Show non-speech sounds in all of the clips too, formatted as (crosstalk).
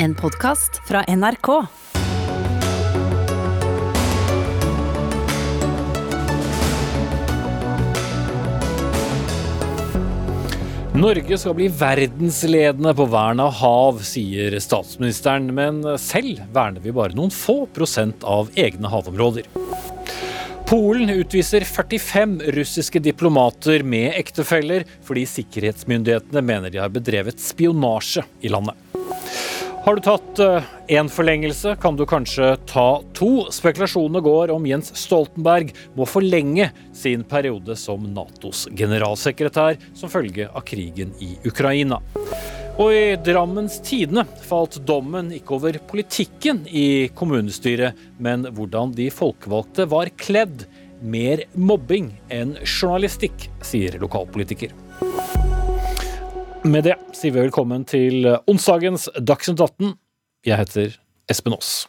En podkast fra NRK. Norge skal bli verdensledende på vern av hav, sier statsministeren. Men selv verner vi bare noen få prosent av egne havområder. Polen utviser 45 russiske diplomater med ektefeller fordi sikkerhetsmyndighetene mener de har bedrevet spionasje i landet. Har du tatt én uh, forlengelse, kan du kanskje ta to. Spekulasjonene går om Jens Stoltenberg må forlenge sin periode som Natos generalsekretær som følge av krigen i Ukraina. Og i Drammens Tidende falt dommen ikke over politikken i kommunestyret, men hvordan de folkevalgte var kledd. Mer mobbing enn journalistikk, sier lokalpolitiker. Med det sier vi velkommen til onsdagens Dagsnytt 18. Jeg heter Espen Aas.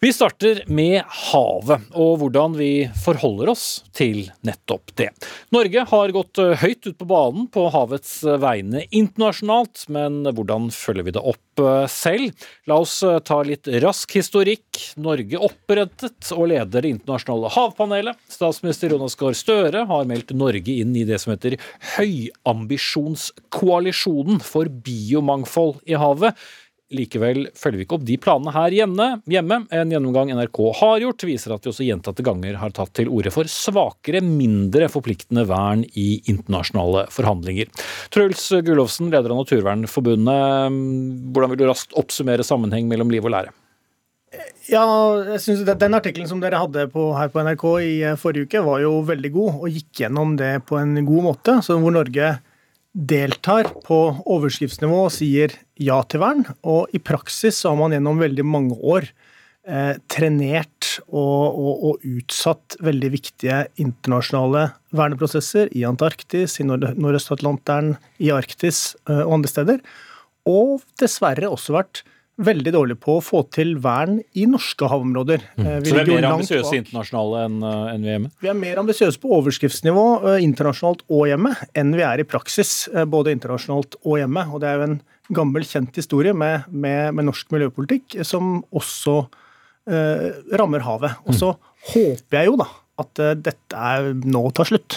Vi starter med havet og hvordan vi forholder oss til nettopp det. Norge har gått høyt ut på banen på havets vegne internasjonalt, men hvordan følger vi det opp selv? La oss ta litt rask historikk. Norge opprettet og leder Det internasjonale havpanelet. Statsminister Jonas Gahr Støre har meldt Norge inn i det som heter Høyambisjonskoalisjonen for biomangfold i havet. Likevel følger vi ikke opp de planene her hjemme. En gjennomgang NRK har gjort, viser at vi også gjentatte ganger har tatt til orde for svakere, mindre forpliktende vern i internasjonale forhandlinger. Truls Gullovsen, leder av Naturvernforbundet, hvordan vil du raskt oppsummere sammenheng mellom liv og lære? Ja, jeg synes Den artikkelen som dere hadde på, her på NRK i forrige uke, var jo veldig god, og gikk gjennom det på en god måte. Så hvor Norge deltar på overskriftsnivå og sier ja til vern. Og i praksis så har man gjennom veldig mange år eh, trenert og, og, og, utsatt veldig viktige internasjonale verneprosesser i Antarktis, i Nordøst-Atlanteren, i Arktis eh, og andre steder. Og dessverre også vært veldig dårlig på å få til vern i norske havområder. Mm. Eh, vi Så vi er mer ambisiøse internasjonale enn en vi er hjemme? Vi er mer ambisiøse på overskriftsnivå eh, internasjonalt og hjemme enn vi er i praksis, eh, både internasjonalt og hjemme. Og det er jo en gammel, kjent historie med, med, med norsk miljøpolitikk som også eh, rammer havet. Og så mm. håper jeg jo da at dette er nå tar slutt.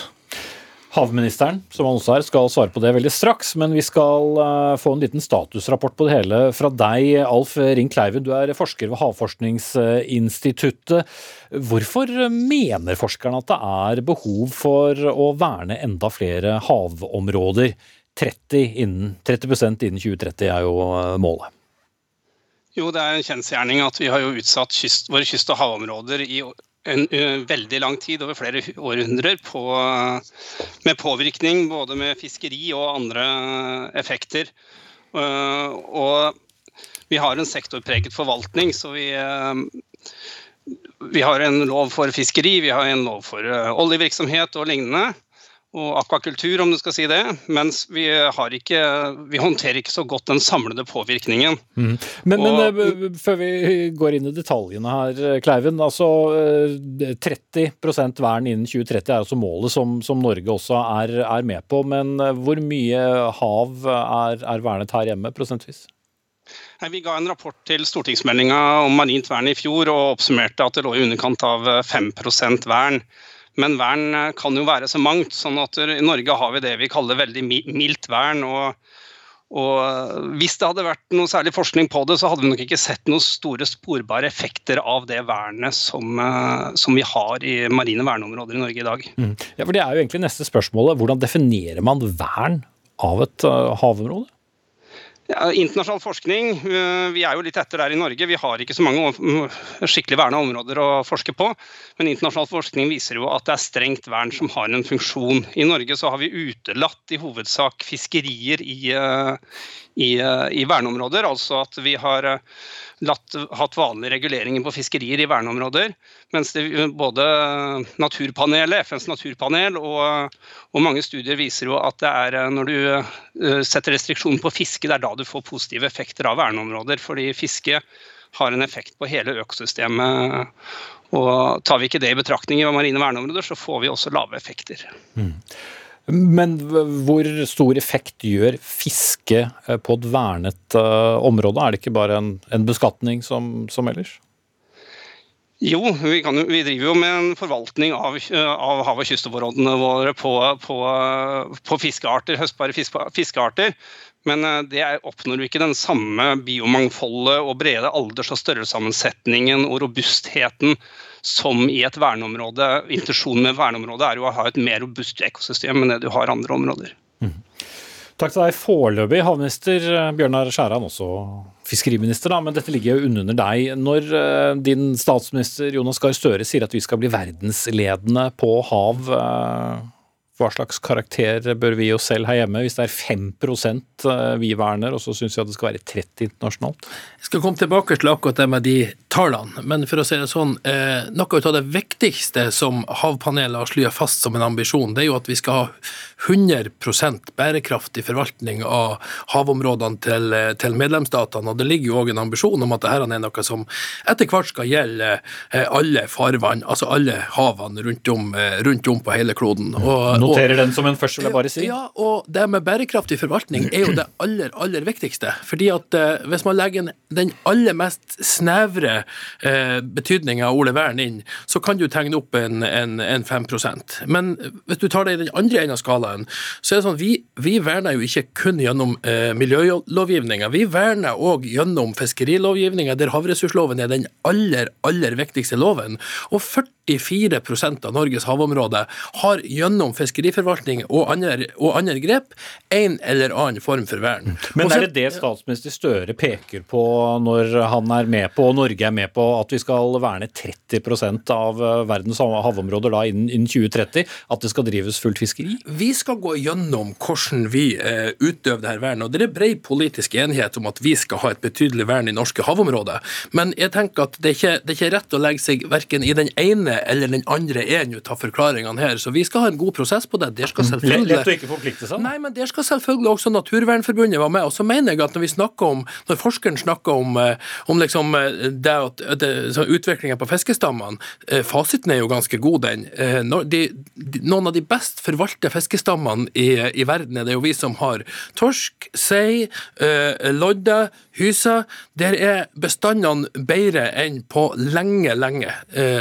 Havministeren som han også er, skal svare på det veldig straks, men vi skal uh, få en liten statusrapport på det hele fra deg, Alf Ring Kleiven. Du er forsker ved Havforskningsinstituttet. Hvorfor mener forskerne at det er behov for å verne enda flere havområder? 30, innen, 30% innen 2030 er jo eh, målet. Jo, det er en kjensgjerning at vi har jo utsatt kyst, våre kyst- og havområder i en uh, veldig lang tid, over flere århundrer, på, med påvirkning både med fiskeri og andre effekter. Uh, og vi har en sektorpreget forvaltning, så vi, uh, vi har en lov for fiskeri, vi har en lov for oljevirksomhet og lignende og akvakultur, om du skal si det. Mens vi, ikke, vi håndterer ikke så godt den samlede påvirkningen. Mm. Men, og, men, eh, før vi går inn i detaljene her, Kleiven. altså 30 eh, vern innen 2030 er altså målet som, som Norge også er, er, med på. Men eh, hvor mye hav er, er vernet her hjemme, prosentvis? Vi ga en rapport til stortingsmeldinga om marint vern i fjor og oppsummerte at det lå i underkant av 5% vern. Men vern eh, kan jo være så mangt. sånn at I Norge har vi det vi kaller veldig mildt vern. og, og eh, Hvis det hadde vært noe særlig forskning på det, så hadde vi nok ikke sett noen store sporbare effekter av det vernet som, eh, som vi har i marine verneområder i Norge i dag. Mm. Ja, for Det er jo egentlig neste spørsmålet. Hvordan definerer man vern av et havområde? Internasjonal forskning, eh, vi er jo litt etter der i Norge. Vi har ikke så mange skikkelig verna områder å forske på. Men internasjonal forskning viser jo at det er strengt vern som har en funksjon. I Norge så har vi utelatt i hovedsak fiskerier i, eh, i, eh, i verneområder. Altså at vi har latt, hatt vanlige reguleringer på fiskerier i verneområder. Mens det, både naturpanelet, FNs naturpanel og, og, mange studier viser jo at det er eh, når du eh, setter restriksjoner på fiske, det er da du får positive effekter av verneområder. Fordi fiske har en effekt på hele økosystemet. Og tar vi ikke det i betraktning i marine verneområder, så får vi også lave effekter. Mm. Men hvor stor effekt gjør fiske eh, på et vernet uh, område? Er det ikke bare en, en beskatning som, som ellers? Jo, vi, kan, vi, driver jo med en forvaltning av, av hav- og kystområdene våre på, på, på fiskearter, høstbare fiskearter. Men eh, det oppnår vi ikke den samme biomangfoldet og brede alders- og størrelsessammensetningen og robustheten som i et verneområde. Intensjonen med verneområdet er jo å ha et mer robust ekosystem enn det du har andre områder. Mm. Takk til deg foreløpig, havminister eh, Bjørnar Skjæran, også fiskeriminister, da, men dette ligger jo under deg. Når uh, din statsminister Jonas Gahr Støre sier at vi skal bli verdensledende på hav, uh, hva slags karakter bør vi oss selv ha hjemme, hvis det er 5 eh, vi verner, og så syns vi at det skal være 30 internasjonalt? Jeg skal komme tilbake til akkurat det med de tallene, men for å si det sånn, eh, noe av det viktigste som Havpanelet har slått fast som en ambisjon, det er jo at vi skal ha 100 bærekraftig forvaltning av havområdene til, eh, til medlemsstatene. og Det ligger jo òg en ambisjon om at dette er noe som etter hvert skal gjelde alle farvann, altså alle havene rundt om, rundt om på hele kloden. Og, Noterer den som en først, vil jeg bare si. Ja, og det med bærekraftig forvaltning er jo det aller, aller viktigste. Fordi at eh, hvis man legger den aller mest snevre eh, betydninga av Ole Vern inn, så kan du tegne opp en, en, en 5% Men hvis du tar det i den andre enden av skalaen, så er det sånn vi, vi verner jo ikke kun gjennom eh, miljølovgivninga. Vi verner òg gjennom fiskerilovgivninga, der havressursloven er den aller, aller viktigste loven. Og 44% av Norges havområde har gjennom fiskeri fiskeriforvaltning og andre, og andre grep en eller annen form for vern. Men Også, er det det statsminister Støre peker på når han er med på, og Norge er med på, at vi skal verne 30% av eh, verdens havområder da innen, innen 2030? At det skal drives fullt fiskeri? Vi skal gå gjennom hvordan vi eh, utøver dette vernet. og Det er bred politisk enighet om at vi skal ha et betydelig vern i norske havområder. Men jeg tenker at det er ikke, det er ikke rett å legge seg verken i den ene eller den andre er ut av forklaringene her. Så vi skal ha en god prosess på det. Der skal mm. selvfølgelig... Lett å ikke forplikte seg? Nei, men der skal selvfølgelig også Naturvernforbundet være med. Og så mener jeg at når vi snakker om, når forskeren snakker om, eh, om liksom eh, det at utviklingen på fiskestammene, eh, fasiten er jo ganske god, den. De, de, noen av de best forvalte fiskestammene i, i, verden er det jo vi som har torsk, sei, lodde, hyse. Der er bestandene bedre enn på lenge, lenge.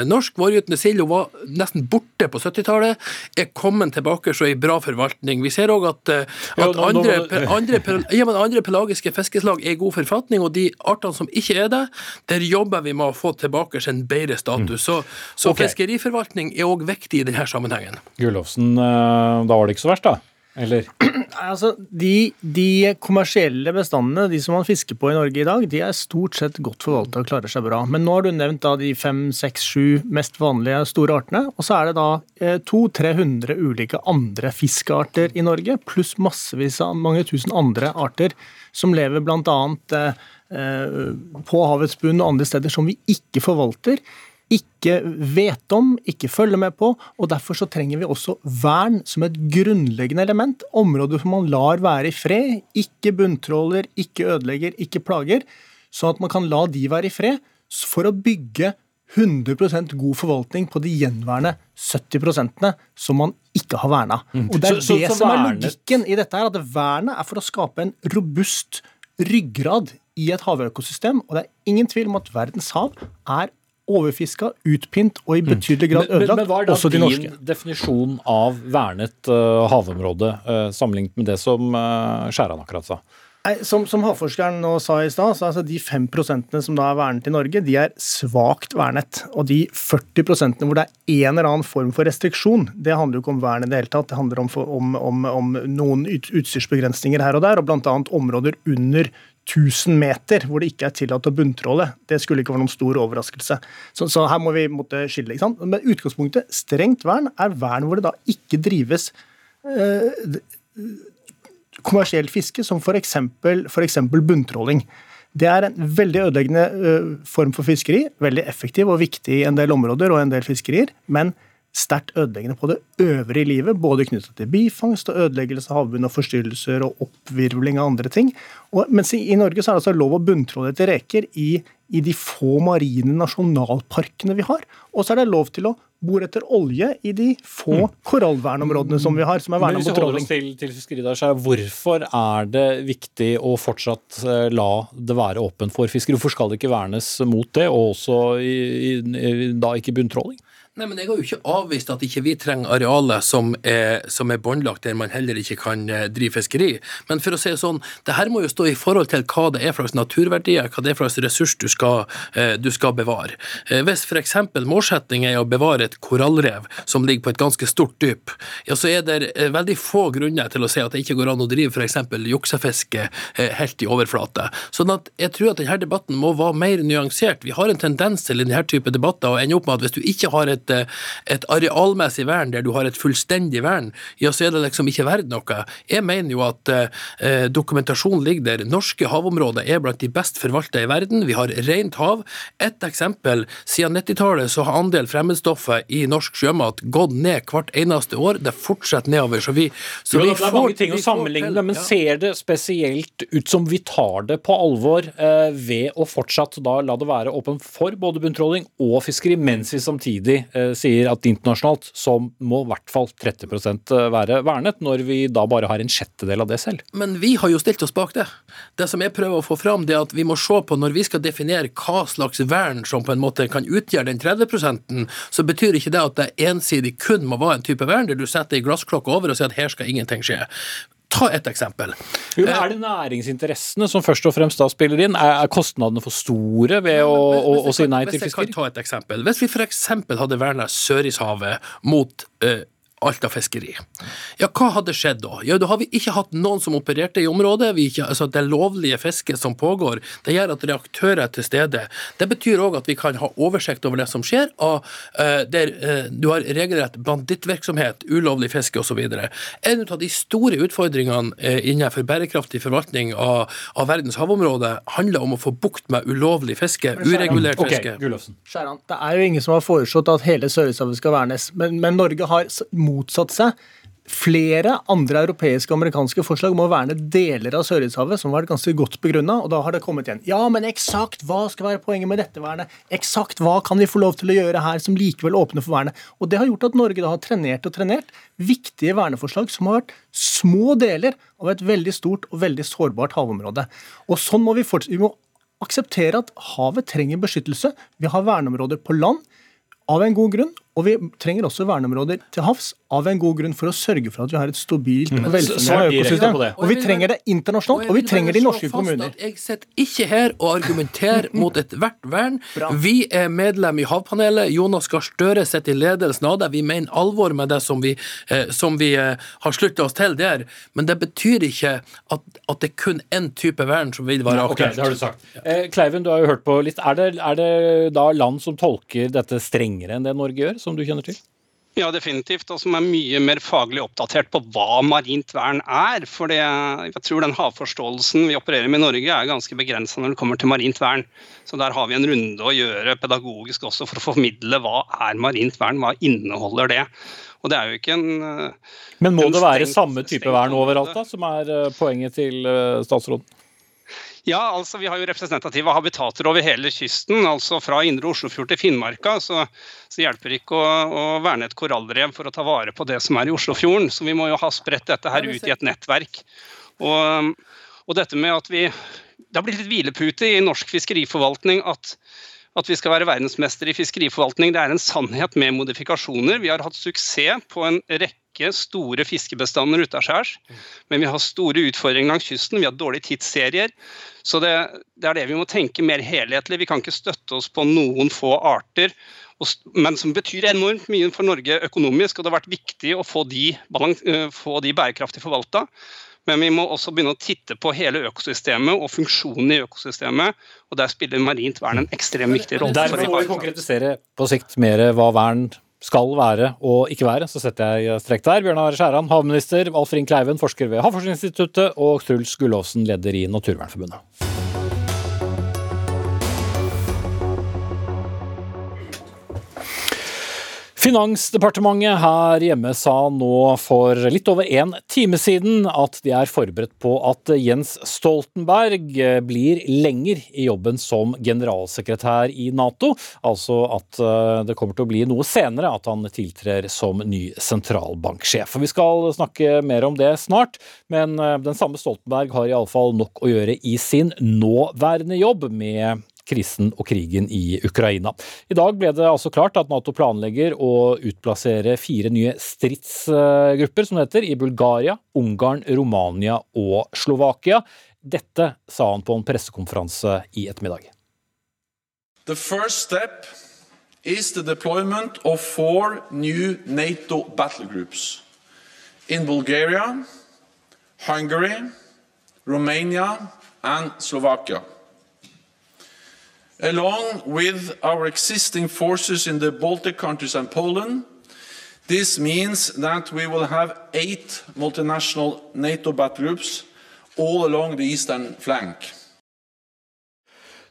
Norsk vårgytende sild var nesten borte på 70-tallet, er kommet tilbake så i bra forvaltning. Vi ser òg at, eh, at andre, andre, ja, andre, pelagiske fiskeslag er i god forfatning, og de artene som ikke er det, der jobber vi med å få tilbake en bedre status. Så, så okay. fiskeriforvaltning er òg viktig i denne sammenhengen. Gullofsen, eh, da var det ikke så verst, da? Eller? (clears throat) Altså, de, de, kommersielle bestandene, de som man fisker på i Norge i dag, de er stort sett godt forvalta og klarer seg bra. Men nå har du nevnt da de fem, seks, sju mest vanlige store artene. Og så er det da eh, 200-300 ulike andre fiskearter i Norge, pluss massevis av mange tusen andre arter som lever bl.a. Eh, eh, på havets bunn og andre steder som vi ikke forvalter ikke vet om, ikke følger med på. og Derfor så trenger vi også vern som et grunnleggende element. Områder som man lar være i fred. Ikke bunntråler, ikke ødelegger, ikke plager. Sånn at man kan la de være i fred for å bygge 100% god forvaltning på de gjenværende 70% som man ikke har verna. Mm. Og Det er så, det så, som er logikken i dette. her, at Vernet er for å skape en robust ryggrad i et havøkosystem. Og det er ingen tvil om at verdens hav er overfiska, utpint og i betydelig grad ødelagt. Men, men, men hva er da din definisjon av vernet uh, havområde, uh, sammenlignet med det som uh, Skjæran akkurat sa? Som, som, havforskeren nå sa i stad, så altså de 5% som da er vernet i Norge, de er svakt vernet. Og de 40% hvor det er en eller annen form for restriksjon, det handler jo ikke om vern i det hele tatt. Det handler om, om, om, om noen utstyrsbegrensninger her og der, og bl.a. områder under 1000 meter hvor det ikke er tillatt å bunntråle. Det skulle ikke være noen stor overraskelse. Så, så her må vi måtte skille. ikke sant? Men utgangspunktet, strengt vern, er vern hvor det da ikke drives eh, kommersielt fiske, som f.eks. bunntråling. Det er en veldig ødeleggende uh, form for fiskeri. Veldig effektiv og viktig i en del områder og en del fiskerier. Men sterkt ødeleggende på det øvrige livet, både knyttet til bifangst og ødeleggelse av havbunnen og forstyrrelser og oppvirvling av andre ting. Og, mens i, i, Norge så er det altså lov å bunntråle etter reker i, i, de få marine nasjonalparkene vi har. Og så er det lov til å bor etter olje i de få korallvernområdene som vi har, som er verna mot tråling. til, til fiskeri, der, så er hvorfor er det viktig å fortsatt eh, la det være åpent for fiskere? Hvorfor skal det ikke vernes mot det, og også i, i, da ikke bunntråling? Nei, men Jeg har jo ikke avvist at ikke vi trenger arealer som er, som er båndlagt, der man heller ikke kan eh, drive fiskeri. Men for å si sånn, det her må jo stå i forhold til hva det er for slags naturverdier, hva det er for slags ressurs du skal, eh, du skal bevare. Eh, Hvis f.eks. målsettingen er å bevare et korallrev som ligger på et ganske stort dyp, ja, så er det veldig få grunner til å si at det ikke går an å drive f.eks. juksefiske helt i overflate. Sånn at jeg tror at denne debatten må være mer nyansert. Vi har en tendens til i denne type debatter å ende opp med at hvis du ikke har et et, et arealmessig vern der du har et fullstendig vern, ja, så er det liksom ikke verdt noe. Jeg mener jo at eh, dokumentasjon ligger der. Norske havområder er blant de best forvalta i verden. Vi har rent hav. Et eksempel. Siden 90-tallet så har andel fremmedstoffer i norsk sjømat gått ned hvert eneste år. Det fortsetter nedover. Så vi, så Jo, vi det er får- mange ting å sammenligne, til- men ja. ser det spesielt ut som vi tar det på alvor eh, ved å fortsatt da la det være åpen for både bunntråling og fiskeri, mens vi samtidig eh, sier at internasjonalt så må i hvert fall 30% være vernet, når vi da bare har en sjettedel av det selv? Men vi har jo stilt oss bak det. Det som jeg prøver å få fram, det er at vi må se på når vi skal definere hva slags vern som på en måte kan utgjøre den 30% så betyr ikke det at det ensidig kun må være en type vern der du setter ei glassklokke over og sier at her skal ingenting skje. Ta et eksempel. Jo, men Er det næringsinteressene som først og fremst da spiller inn? Er kostnadene for store ved å, Hvis- å, å jeg si nei til Hvis jeg kan ta et eksempel. Hvis vi f.eks. hadde verna Sørishavet mot eh, Alta-fiskeri, ja, hva hadde skjedd da? Ja, Da har vi ikke hatt noen som opererte i området. Vi ikke, altså Det lovlige fisket som pågår, det gjør at reaktører er til stede. Det betyr òg at vi kan ha oversikt over det som skjer, og, uh, der uh, du har regelrett bandittvirksomhet, ulovlig fiske osv. En av de store utfordringene uh, innenfor bærekraftig forvaltning av, av verdens havområder handler om å få bukt med ulovlig fiske, uregulert Ok, fiske. Gullofsen. Skjæran, Det er jo ingen som har foreslått at hele Sørøyshavet skal vernes, men, men Norge har motsatt seg flere andre europeiske og amerikanske forslag om å verne deler av Sørøyshavet, som har vært ganske godt begrunna, og da har det kommet igjen. Ja, men eksakt hva skal være poenget med dette vernet? Eksakt hva kan vi få lov til å gjøre her som likevel åpner for vernet? Og det har gjort at Norge da har trenert og trenert viktige verneforslag som har vært små deler av et veldig stort og veldig sårbart havområde. Og sånn må vi fortsette. Vi må akseptere at havet trenger beskyttelse. Vi har verneområder på land av en god grunn, og vi trenger også verneområder til havs av en god grunn for å sørge for at vi har et stabilt og Svar velfungerende økosystem. Og vi trenger det internasjonalt, og vi trenger det i norske kommuner. Jeg sitter ikke her og argumenterer (laughs) mot ethvert vern. Vi er medlem i Havpanelet. Jonas Gahr Støre sitter i ledelsen av det. Vi mener alvor med det som vi, eh, som vi eh, har slutta oss til der. Men det betyr ikke at, at det er kun én type vern som vil være aktuelt. Okay, det har du sagt. Eh, Kleiven, du har jo hørt på litt. Er det, er det da land som tolker dette strengere enn det Norge gjør, som du kjenner til? Ja, definitivt. Og som er mye mer faglig oppdatert på hva marint vern er. For jeg tror den havforståelsen vi opererer med i Norge er ganske begrensa når det kommer til marint vern. Så der har vi en runde å gjøre pedagogisk også for å formidle hva er marint vern, hva inneholder det. Og det er jo ikke en Men må det være samme type vern overalt, da, som er eh, poenget til eh, statsråden? Ja, altså vi har jo representative habitater over hele kysten. altså Fra indre Oslofjord til Finnmarka. Så, så hjelper det ikke å, å verne et korallrev for å ta vare på det som er i Oslofjorden. Så vi må jo ha spredt dette her ut i et nettverk. Og, og dette med at vi Det har blitt litt hvilepute i norsk fiskeriforvaltning at at vi skal være verdensmester i fiskeriforvaltning, det er en sannhet med modifikasjoner. Vi har hatt suksess på en rekke store fiskebestander utaskjærs, men vi har store utfordringer langs kysten. Vi har dårlige tidsserier. Så det, det er det vi må tenke mer helhetlig. Vi kan ikke støtte oss på noen få arter, men som betyr enormt mye for Norge økonomisk. og Det har vært viktig å få de, få de bærekraftig forvalta. Men vi må også begynne å titte på hele økosystemet og funksjonen i økosystemet. og Der spiller marint vern en ekstremt viktig rolle. Der Derfor må vi konkretisere på sikt mer hva vern skal være og ikke være. Så setter jeg strek der. Bjørnar Skjæran, havminister, Alf Ring Kleiven, forsker ved Havforskningsinstituttet, og Truls Gullåsen, leder i Naturvernforbundet. Finansdepartementet her hjemme sa nå for litt over en time siden at de er forberedt på at Jens Stoltenberg blir lenger i jobben som generalsekretær i Nato. Altså at eh, det kommer til å bli noe senere at han tiltrer som ny sentralbanksjef. Vi skal snakke mer om det snart, men eh, den samme Stoltenberg har iallfall nok å gjøre i sin nåværende jobb med krisen og krigen i Ukraina. I dag ble det altså klart at Nato planlegger å utplassere fire nye stridsgrupper, som det heter, i Bulgaria, Ungarn, Romania og Slovakia. Dette sa han på en pressekonferanse i ettermiddag. The first step is the deployment of four new NATO battle groups in Bulgaria, Hungary, Romania and Slovakia. Along with our existing forces in the Baltic countries and Poland, this means that we will have eight multinational NATO battle groups all along the eastern flank.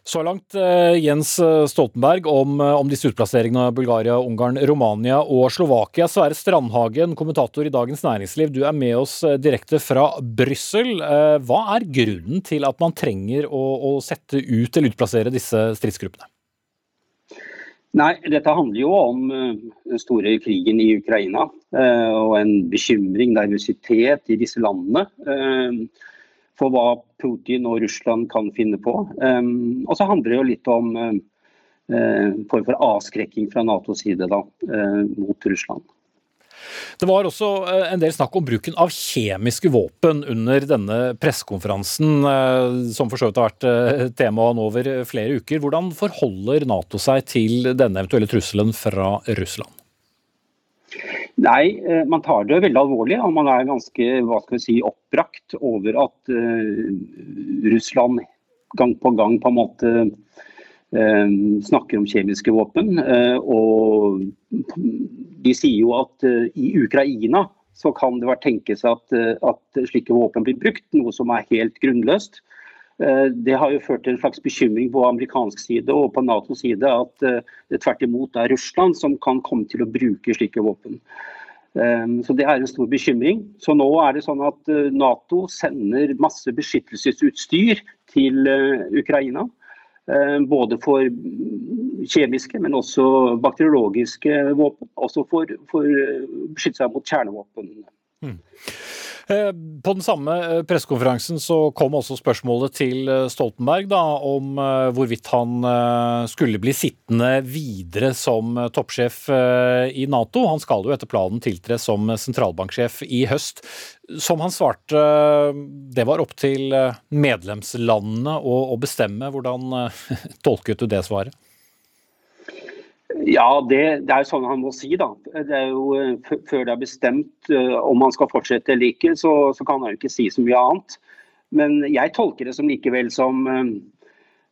Så langt eh, Jens Stoltenberg om, eh, om, disse utplasseringene av Bulgaria, Ungarn, Romania og Slovakia. Sverre Strandhagen, kommentator i Dagens Næringsliv, du er med oss eh, direkte fra Brussel. Hva er grunnen til at man trenger å, å sette ut eller utplassere disse stridsgruppene? Nei, Dette handler jo om den store krigen i Ukraina og en bekymring, nervøsitet i disse landene for hva Putin og Russland kan finne på. Um, og så handler det jo litt om um, form for avskrekking fra Natos side da, uh, mot Russland. Det var også eh, en del snakk om bruken av kjemiske våpen under denne pressekonferansen, som for så vidt har vært temaen over flere uker. Hvordan forholder Nato seg til denne eventuelle trusselen fra Russland? Nei, eh, man tar det veldig alvorlig. og Man er ganske hva skal vi si, oppbrakt over at uh, Russland gang på gang på en måte uh, snakker om kjemiske våpen. Uh, og de sier jo at i Ukraina så kan det tenkes at, at slike våpen blir brukt, noe som er helt grunnløst. Det har jo ført til en slags bekymring på amerikansk side og på Natos side at det tvert imot er Russland som kan komme til å bruke slike våpen. Ehm, så Det er en stor bekymring. Så Nå er det sånn at eh, Nato sender masse beskyttelsesutstyr til eh, Ukraina. Ehm, både for kjemiske, men også bakteriologiske våpen. Også for, eh, beskytte seg mot kjernevåpen. Mm. Eh, på den samme eh, pressekonferansen så kom også spørsmålet til eh, Stoltenberg da, om hvorvidt han skulle bli sittende videre som toppsjef i Nato. Han skal jo etter planen tiltre som sentralbanksjef i høst. Som han svarte, det var opp til medlemslandene å bestemme. Hvordan (laughs) tolket du det svaret? Ja, det, det, er sånn han må si, da. Det er jo, eh, før det er bestemt uh, om han skal fortsette eller ikke, så, så, kan han jo ikke si så mye annet. Men jeg tolker det som likevel som, uh,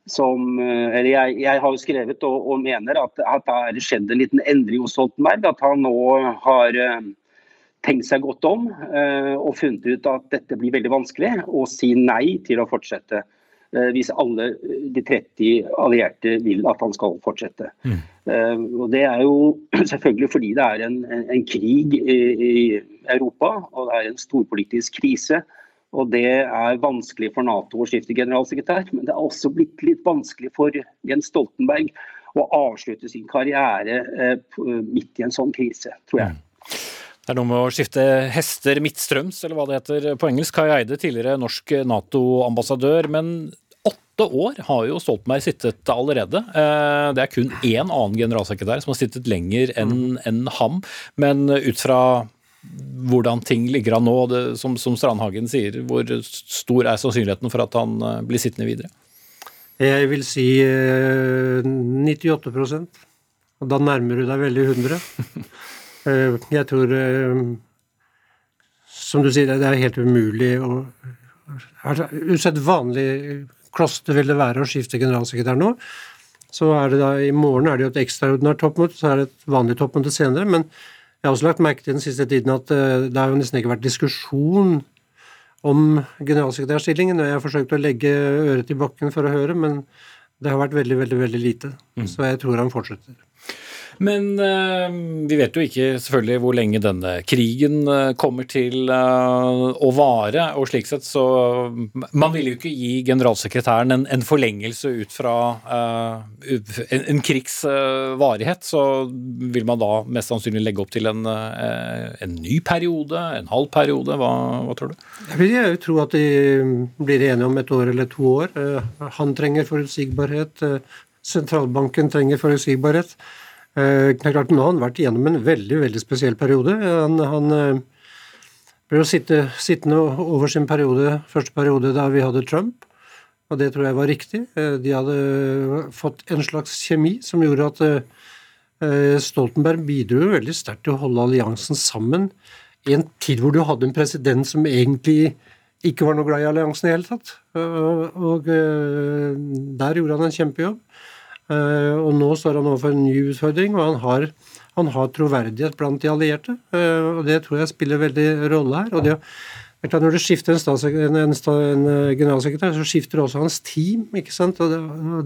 som Eller jeg, jeg, har jo skrevet og, og mener at, at det har skjedd en liten endring hos Stoltenberg. At han nå har tenkt seg godt om og funnet ut at dette blir veldig vanskelig, og si nei til å fortsette. Eh, hvis alle de 30 allierte vil at han skal fortsette. Mm. Uh, og Det er jo (clears throat) selvfølgelig fordi det er en, en, krig i, i, Europa og det er en storpolitisk krise. Og Det er vanskelig for Nato å skifte generalsekretær, men det er også blitt litt vanskelig for Jens Stoltenberg å avslutte sin karriere midt i en sånn krise, tror jeg. Mm. Det er noe med å skifte hester midtstrøms, eller hva det heter på engelsk. Kai Eide, tidligere norsk Nato-ambassadør. Men åtte år har jo Stoltenberg sittet allerede. Eh, det er kun én annen generalsekretær som har sittet lenger enn en ham. Men ut fra hvordan ting ligger an nå, det, som, som Strandhagen sier, hvor stor er sannsynligheten for at han eh, blir sittende videre? Jeg vil si 98 eh, og da nærmer du deg veldig 100. (laughs) Eh, jeg tror eh, Som du sier, det er helt umulig å Usedvanlig kloss det vil det være å skifte generalsekretær nå. Så er det da, I morgen er det jo et ekstraordinært toppmøte, så er det et vanlig toppmøte senere. Men jeg har også lagt merke til den siste tiden at eh, det har jo nesten ikke vært diskusjon om generalsekretærstillingen. Jeg har forsøkt å legge øret i bakken for å høre, men det har vært veldig, veldig, veldig lite. Mm. Så jeg tror han fortsetter. Men uh, vi vet jo ikke selvfølgelig hvor lenge denne krigen uh, kommer til uh, å vare. Og slik sett så Man vil jo ikke gi generalsekretæren en, en forlengelse ut fra en, en, krigs varighet. Så vil man da mest sannsynlig legge opp til en, en ny periode, en halv periode. Hva, hva, tror du? Jeg vil jo tro at de blir enige om et år eller to år. Han trenger forutsigbarhet. Sentralbanken trenger forutsigbarhet. Eh, klart, Nå har han vært igjennom en veldig veldig spesiell periode. Han, han eh, ble jo sitte, sittende over sin periode, første periode da vi hadde Trump, og det tror jeg var riktig. Eh, de hadde fått en slags kjemi som gjorde at Stoltenberg bidro veldig sterkt til å holde alliansen sammen i en tid hvor du hadde en president som egentlig ikke var noe glad i alliansen i hele tatt. Og der gjorde han en kjempejobb. Eh, og nå står han overfor en ny utfordring, og han har, han har troverdighet blant de allierte. Eh, og det tror jeg spiller veldig rolle her. og det når du skifter en, en, en, generalsekretær, så skifter også hans team. ikke sant? Og det,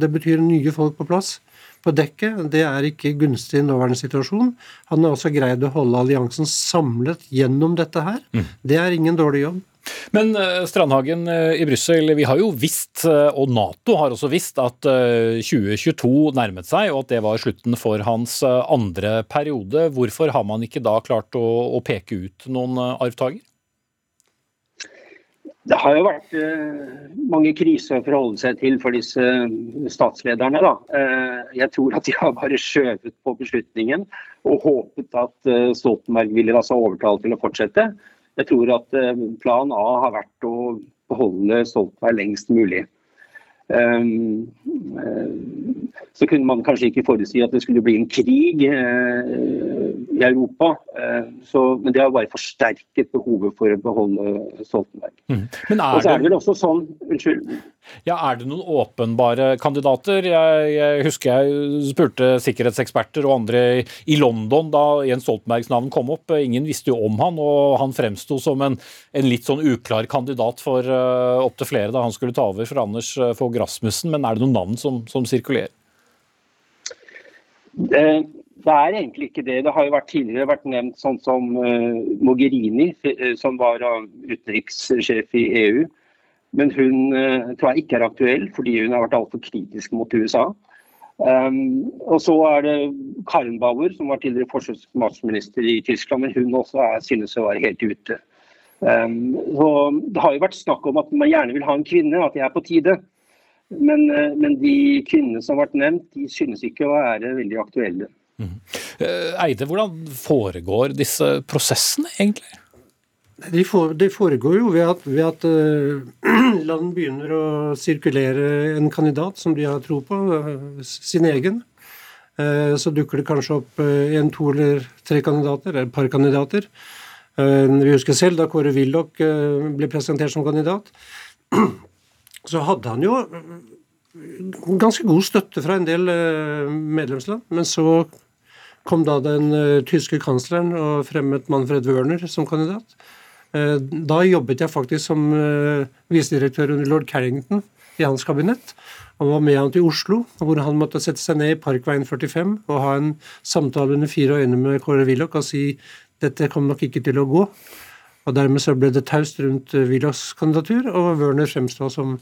det, betyr nye folk på plass på dekket. Det er ikke gunstig i nåværende situasjon. Han har også greid å holde alliansen samlet gjennom dette her. Mm. Det er ingen dårlig jobb. Men eh, Strandhagen eh, i Brussel, vi har jo visst, eh, og Nato har også visst, at 2022 nærmet seg, og at det var slutten for hans andre periode. Hvorfor har man ikke da klart å, å peke ut noen arvtaker? Det har jo vært mange kriser å forholde seg til for disse statslederne. Da. jeg tror at de har bare skjøvet på beslutningen og håpet at Stoltenberg ville altså overtale til å fortsette. Jeg tror at eh, plan A har vært å beholde Stoltenberg lengst mulig. Um, så kunne man kanskje ikke forutsi at det skulle bli en krig uh, i Europa. Uh, så, men det har bare forsterket behovet for å beholde Stoltenberg. Mm. Og så er det vel også sånn Unnskyld. Ja, Er det noen åpenbare kandidater? Jeg, jeg, husker jeg spurte sikkerhetseksperter og andre i London da Jens Stoltenbergs navn kom opp. Ingen visste jo om han, og han fremsto som en, en, litt sånn uklar kandidat for uh, opptil flere da han skulle ta over for Anders Fogh Rasmussen. Men er det noen navn som, som sirkulerer? Det, det, er egentlig ikke det. Det har jo vært tidligere vært nevnt sånn som uh, Mogherini, som var utenrikssjef i EU. Men hun uh, tror jeg ikke er aktuell, fordi hun har vært altfor kritisk mot USA. Um, og så er det Karen Bauer, som var tidligere forsvarsminister i Tyskland, men hun også er, synes å være helt ute. Um, Det har jo vært snakk om at man gjerne vil ha en kvinne, at det er på tide. Men, uh, men de kvinnene som har vært nevnt, de synes ikke å være veldig aktuelle. Mm. Eide, hvordan foregår disse prosessene egentlig? For, de foregår jo ved at, ved at uh, (clears throat) land begynner å sirkulere en kandidat som de har tro på, uh, sin egen. Uh, så dukker det kanskje opp en, to eller tre kandidater, eller et par kandidater. Vi husker selv da Kåre Willoch ble presentert som kandidat. (clears throat) Så hadde han jo ganske god støtte fra en del medlemsland. Men så kom da den tyske kansleren og fremmet Manfred Wörner som kandidat. Eh, da jobbet jeg faktisk som eh, visedirektør under lord Carrington i hans kabinett. Han var med han til Oslo, hvor han måtte sette seg ned i Parkveien 45 og ha en samtale under fire øyne med Kåre Willoch og si dette kommer nok ikke til å gå. Og Dermed så ble det taust rundt eh, Willochs kandidatur, og Wørner fremstod som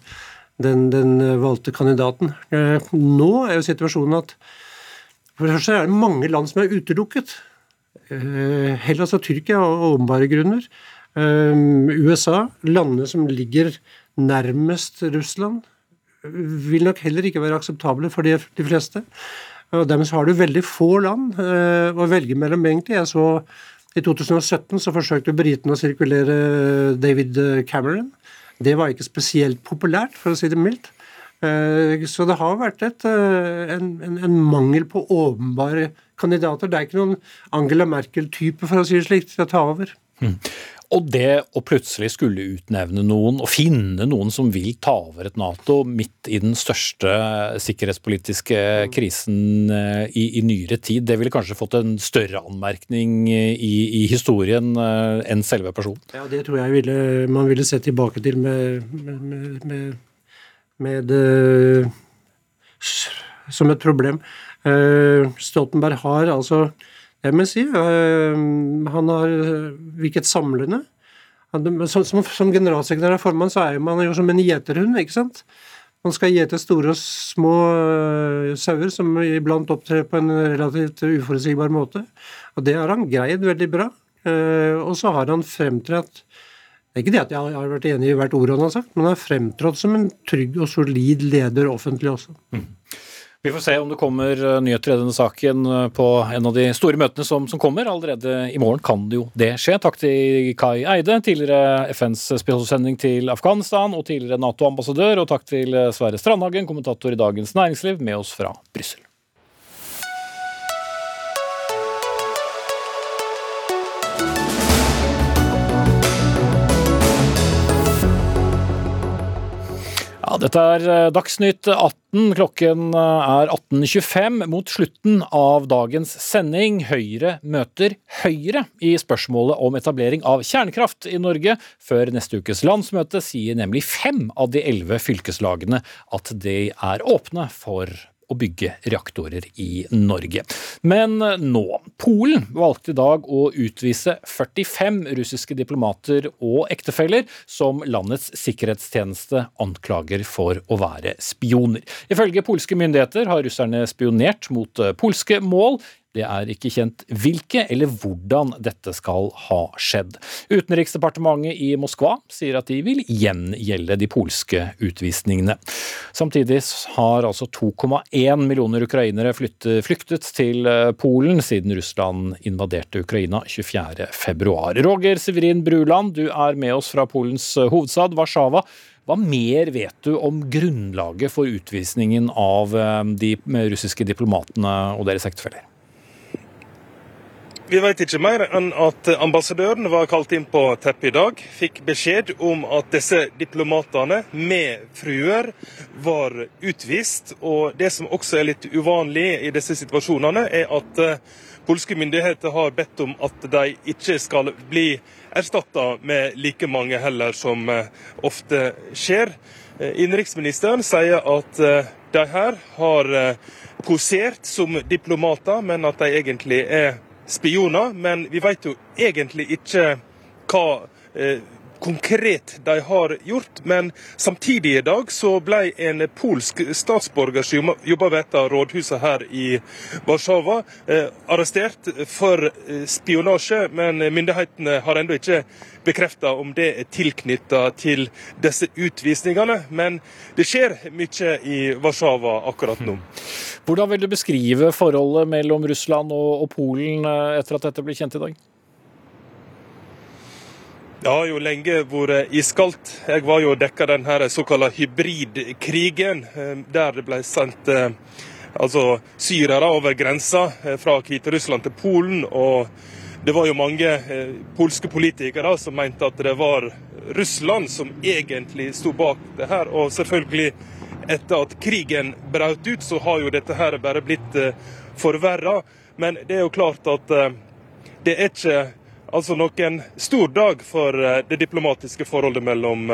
den, den, valgte kandidaten. Nå er jo situasjonen at for det første er det mange land som er utelukket. Hellas og Tyrkia av åpenbare grunner. USA, landene som ligger nærmest Russland, vil nok heller ikke være akseptable for de, fleste. Og Dermed har du veldig få land å velge mellom, egentlig. Jeg så I 2017 så forsøkte britene å sirkulere David Cameron. Det var ikke spesielt populært, for å si det mildt. Uh, så det har vært et, en, en, mangel på åpenbare kandidater. Det er ikke noen Angela Merkel-type, for å si det slik, til å ta over. Mm. Og det å plutselig skulle utnevne noen og finne noen som vil ta over et Nato midt i den største sikkerhetspolitiske krisen eh, i, i nyere tid, det ville kanskje fått en større anmerkning i, i historien eh, enn selve personen? Ja, det tror jeg ville, man ville se tilbake til med, med, med, med som et problem. Stoltenberg har altså jeg må si, han har virket samlende. Som, som, som generalsekretær og formann så er man jo som en gjeterhund, ikke sant. Man skal gjete store og små sauer som iblant opptrer på en relativt uforutsigbar måte. Og det har han greid veldig bra. Og så har han fremtrådt det er ikke det at jeg har vært enig i hvert ord han har sagt, men han har fremtrådt som en trygg og solid leder offentlig også. Mm. Vi får se om det kommer eh, nyheter i denne saken eh, på en av de store møtene som, som, kommer. Allerede i morgen kan det jo det skje. Takk til Kai Eide, tidligere FNs spesialsending til Afghanistan og tidligere Nato-ambassadør. Og takk til eh, Sverre Strandhagen, kommentator i Dagens Næringsliv, med oss fra Brussel. Ja, dette er eh, Dagsnytt 18. Klokken eh, er 18.25. Mot slutten av dagens sending Høyre møter Høyre i spørsmålet om etablering av kjernekraft i Norge. Før neste ukes landsmøte sier nemlig fem av de elleve fylkeslagene at de er åpne for å bygge reaktorer i Norge. Men nå. Polen valgte i dag å utvise 45 russiske diplomater og ektefeller som landets sikkerhetstjeneste anklager for å være spioner. Ifølge polske myndigheter har russerne spionert mot polske mål det er ikke kjent hvilke eller hvordan dette skal ha skjedd. Utenriksdepartementet i Moskva sier at de vil gjengjelde de polske utvisningene. Samtidig har altså 2,1 millioner ukrainere flyktet til eh, Polen siden Russland invaderte Ukraina 24.2. Roger Severin Bruland, du er med oss fra Polens eh, hovedstad Warszawa. Hva mer vet du om grunnlaget for utvisningen av eh, de russiske diplomatene og deres ektefeller? Vi vet ikke mer enn at ambassadøren var kalt inn på teppet i dag. Fikk beskjed om at disse diplomatene med fruer var utvist. Og det som også er litt uvanlig i disse situasjonene, er at eh, polske myndigheter har bedt om at de ikke skal bli erstatta med like mange heller, som eh, ofte skjer. Eh, innenriksministeren sier at de her har posert som diplomater, men at de egentlig er spioner, men vi vet jo egentlig ikke hva eh, konkret de har gjort. Men samtidig i dag så ble en polsk statsborger som jobber ved et av rådhusene her i Warszawa, eh, arrestert for eh, spionasje. Men myndighetene har ennå ikke bekrefta om det er tilknytta til disse utvisningene. Men det skjer mye i Warszawa akkurat nå. (laughs) Hvordan vil du beskrive forholdet mellom Russland og, og Polen eh, etter at dette ble kjent i dag? Det har jo lenge vært iskaldt. Jeg var jo dekka den såkalte hybridkrigen, eh, der det ble sendt eh, altså, syrere over grensa fra Hviterussland til Polen. og det var jo mange polske politikere som mente at det var Russland som egentlig sto bak det her. Og selvfølgelig etter at krigen brøt ut, så har jo dette her bare blitt eh, forverra. Men det er jo klart at eh, det er ikke altså nok en stor dag for eh, det diplomatiske forholdet mellom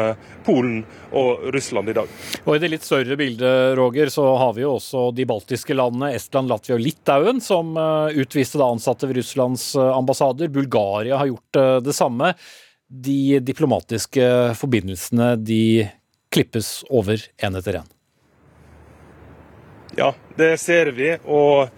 Polen og Russland i dag. Og I det litt større bildet Roger, så har vi jo også de baltiske landene, Estland, Latvia og Litauen, som utviste ansatte ved Russlands ambassader. Bulgaria har gjort det samme. De diplomatiske forbindelsene de klippes over én etter én. Ja, det ser vi. Og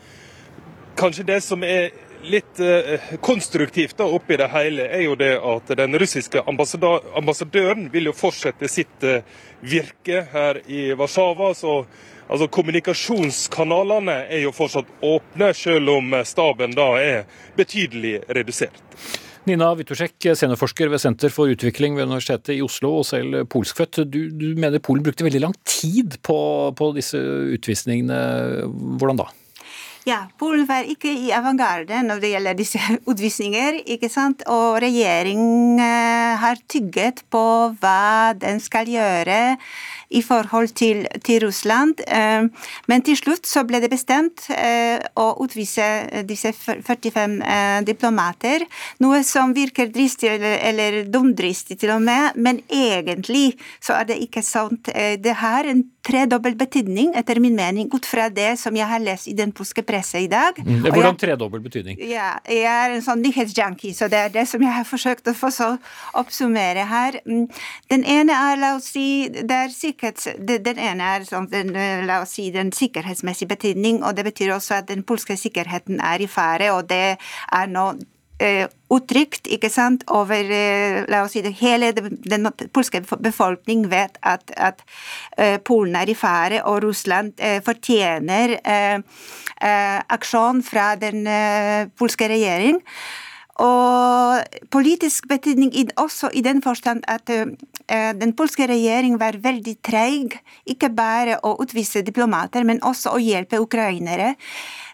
kanskje det som er litt eh, konstruktivt da oppi det hele, er jo det at den russiske ambassadøren vil jo fortsette sitt eh, virke her i Warszawa. så altså Kommunikasjonskanalene er jo fortsatt åpne, selv om staben da er betydelig redusert. Nina Wittusek, seniorforsker ved Senter for utvikling ved Universitetet i Oslo, og selv polskfødt. Du, du mener Polen brukte veldig lang tid på, på disse utvisningene. Hvordan da? Ja, Polen var ikke i avantgarde når det gjelder disse (laughs) utvisninger. ikke sant? Og regjeringen har tygget på hva den skal gjøre i forhold til, til Russland. Eh, men til slutt så ble det bestemt eh, å utvise disse 45 eh, diplomater. Noe som virker dristig eller, eller dumdristig til og med, men egentlig så er det ikke sant. Det har en tredobbel betydning, etter min mening, ut fra det som jeg har lest i den polske presse i dag. Mm. Hvordan tredobbel betydning? Ja, jeg er en sånn nyhetsjunkie, så det er det som jeg har forsøkt å få så oppsummere her. Mm. Den ene er, la oss si, det er sikkerhets... Den ene er sånn, den, la oss si, den sikkerhetsmessige betydning, og det betyr også at den polske sikkerheten er i fare, og det er nå eh, uttrykt ikke sant, over eh, la oss si det, hele den polske befolkning vet at, at uh, Polen er i fare, og Russland fortjener uh, aksjon fra den polske regjering. Og politisk betydning også i den forstand at den polske regjeringen var veldig treig, ikke bare å utvise diplomater, men også å hjelpe ukrainere.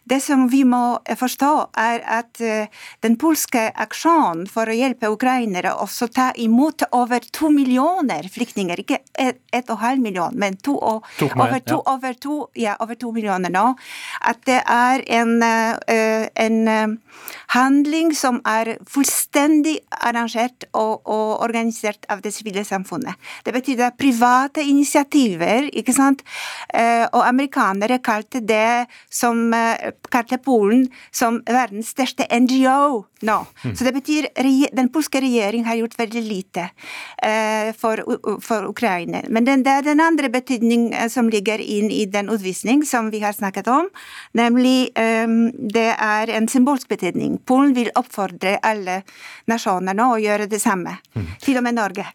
Det som vi må forstå, er at eh, den polske aksjonen for å hjelpe ukrainere også ta imot over to millioner flyktninger, ikke ett et og halv million, men to, og, over, to, ja. over, to, ja, over to millioner nå, at det er en, uh, en handling som er fullstendig arrangert og, og organisert av det sivile samfunnet. Det betyr at private initiativer, ikke sant, og amerikanere kalte det som kalte Polen som verdens største NGO nå. Mm. Så det betyr den polske regjeringen har gjort veldig lite uh, for, for, Ukraina. Men den, det er den andre betydning uh, som ligger inn i den utvisning som vi har snakket om, nemlig um, det er en symbolsk betydning. Polen vil oppfordre alle nasjoner nå å gjøre det samme, mm. til og med Norge.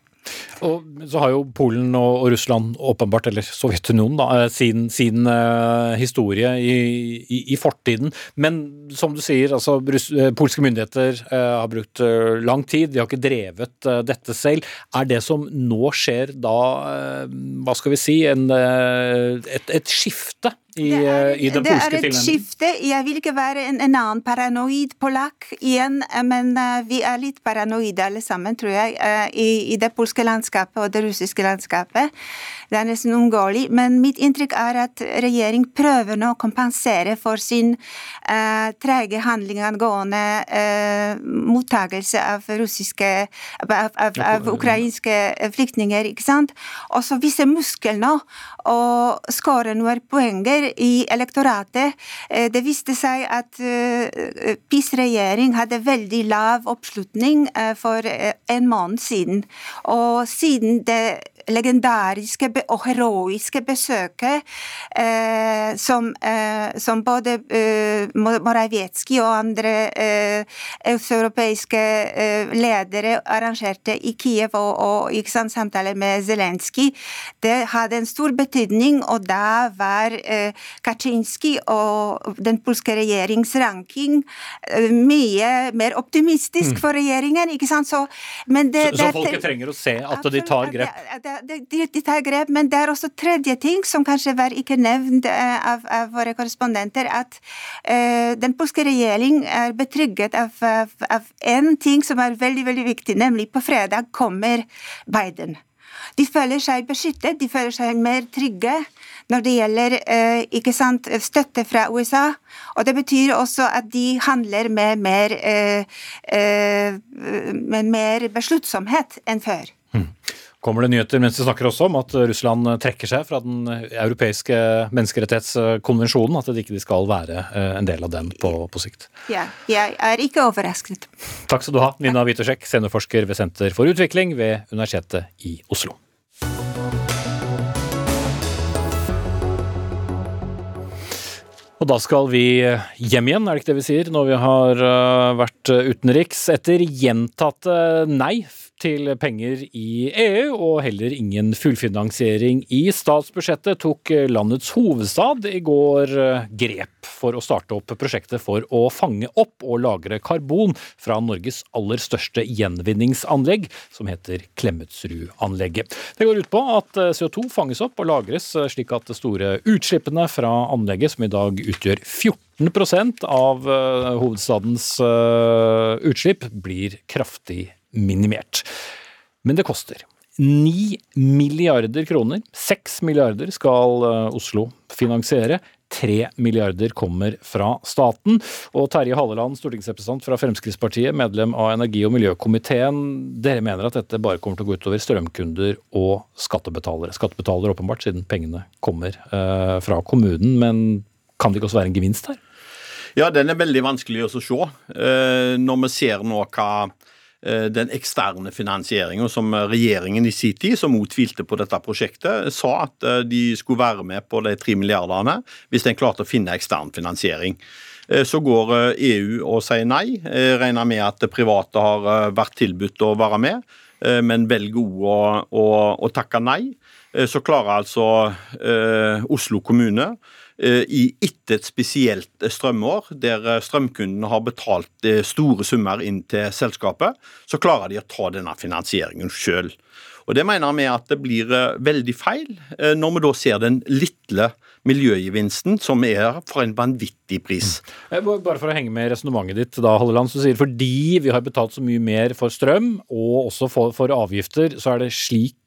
Og så har jo Polen og, Russland åpenbart, eller Sovjetunionen, da, eh, sin, sin uh, historie i, i, i, fortiden. Men som du sier, altså uh, polske myndigheter uh, har brukt lang tid, de har ikke drevet dette selv. Er det som nå skjer da, hva skal vi si, en, et, et skifte i, det er, i den polske tilnærmingen? Det er et skifte. Jeg vil ikke være en, en annen paranoid polakk igjen, men uh, vi er litt paranoide alle sammen, tror jeg, uh, i, i, det polske landskapet og det russiske landskapet. Det er nesten uunngåelig. Men mitt inntrykk er at regjering prøver nå å kompensere for sin uh, trege handling angående uh, mottakelse av russiske av, av, av ukrainske flyktninger, ikke sant? Og så vise muskel nå og skåre noen poenger i elektoratet. Eh, det viste seg at eh, PiS-regjering hadde veldig lav oppslutning eh, for en måned siden. Og siden det legendariske og heroiske besøket eh, som, eh, som, både eh, Morawiecki og andre eh, østeuropeiske eh, ledere arrangerte i Kiev og, og ikke sant, samtaler med Zelenskyj, det hadde en stor betydning, og da var eh, Kaczynski og den polske regjerings ranking eh, mye mer optimistisk mm. for regjeringen. ikke sant? Så, det, så, så folket trenger å se at de tar grep? Det, det, de, de grep, men det er også tredje ting som kanskje var ikke nevnt uh, av, av, våre korrespondenter, at uh, den polske regjering er betrygget av, av, av en ting som er veldig, veldig viktig, nemlig på fredag kommer Biden. De føler seg beskyttet, de føler seg mer trygge når det gjelder eh, ikke sant, støtte fra USA. Og det betyr også at de handler med mer, med mer besluttsomhet enn før. Mm kommer det nyheter mens vi snakker også om at Russland trekker seg fra den europeiske menneskerettighetskonvensjonen. At de ikke skal være eh, en del av den på, på sikt. Ja, jeg er ikke overrasket. Takk skal du ha, Nina Witosjek, seniorforsker ved Senter for utvikling ved Universitetet i Oslo. Og da skal vi hjem igjen, er det ikke det vi sier, når vi har eh, vært utenriks. Etter gjentatte nei til penger i EU, og heller ingen fullfinansiering i statsbudsjettet, tok landets hovedstad i går grep for å starte opp prosjektet for å fange opp og lagre karbon fra Norges aller største gjenvinningsanlegg, som heter Klemetsrudanlegget. Det går ut på at CO2 fanges opp og lagres slik at de store utslippene fra anlegget, som i dag utgjør 14 av eh, hovedstadens eh, utslipp, blir kraftig minimert. Men det koster. 9 milliarder kroner. 6 milliarder skal eh, Oslo finansiere. 3 milliarder kommer fra staten. Og Terje Halleland, stortingsrepresentant fra Fremskrittspartiet, medlem av energi- og miljøkomiteen. Dere mener at dette bare kommer til å gå utover strømkunder og skattebetalere. Skattebetalere åpenbart, siden pengene kommer eh, fra kommunen. Men kan det ikke også være en gevinst her? Ja, den er veldig vanskelig å se. Eh, når vi ser nå hva den eksterne finansieringen som regjeringen i sin tid, som motvilte på dette prosjektet, sa at eh, de skulle være med på de tre milliardene hvis en klarte å finne ekstern finansiering. Eh, så går EU og sier nei. Jeg regner med at private har vært tilbudt å være med, men velger òg å, å, å, takke nei. Så klarer altså Oslo kommune Eh, i etter et spesielt eh, strømår, der eh, strømkundene har betalt store summer inn til selskapet, så klarer de å ta denne finansieringen sjøl. Og Det mener vi at det blir veldig feil, når vi da ser den lille miljøgevinsten, som er for en vanvittig pris. Mm. Bare for å henge med resonnementet ditt, da, Halleland, så sier fordi vi har betalt så mye mer for strøm, og også for, for avgifter, så er det slik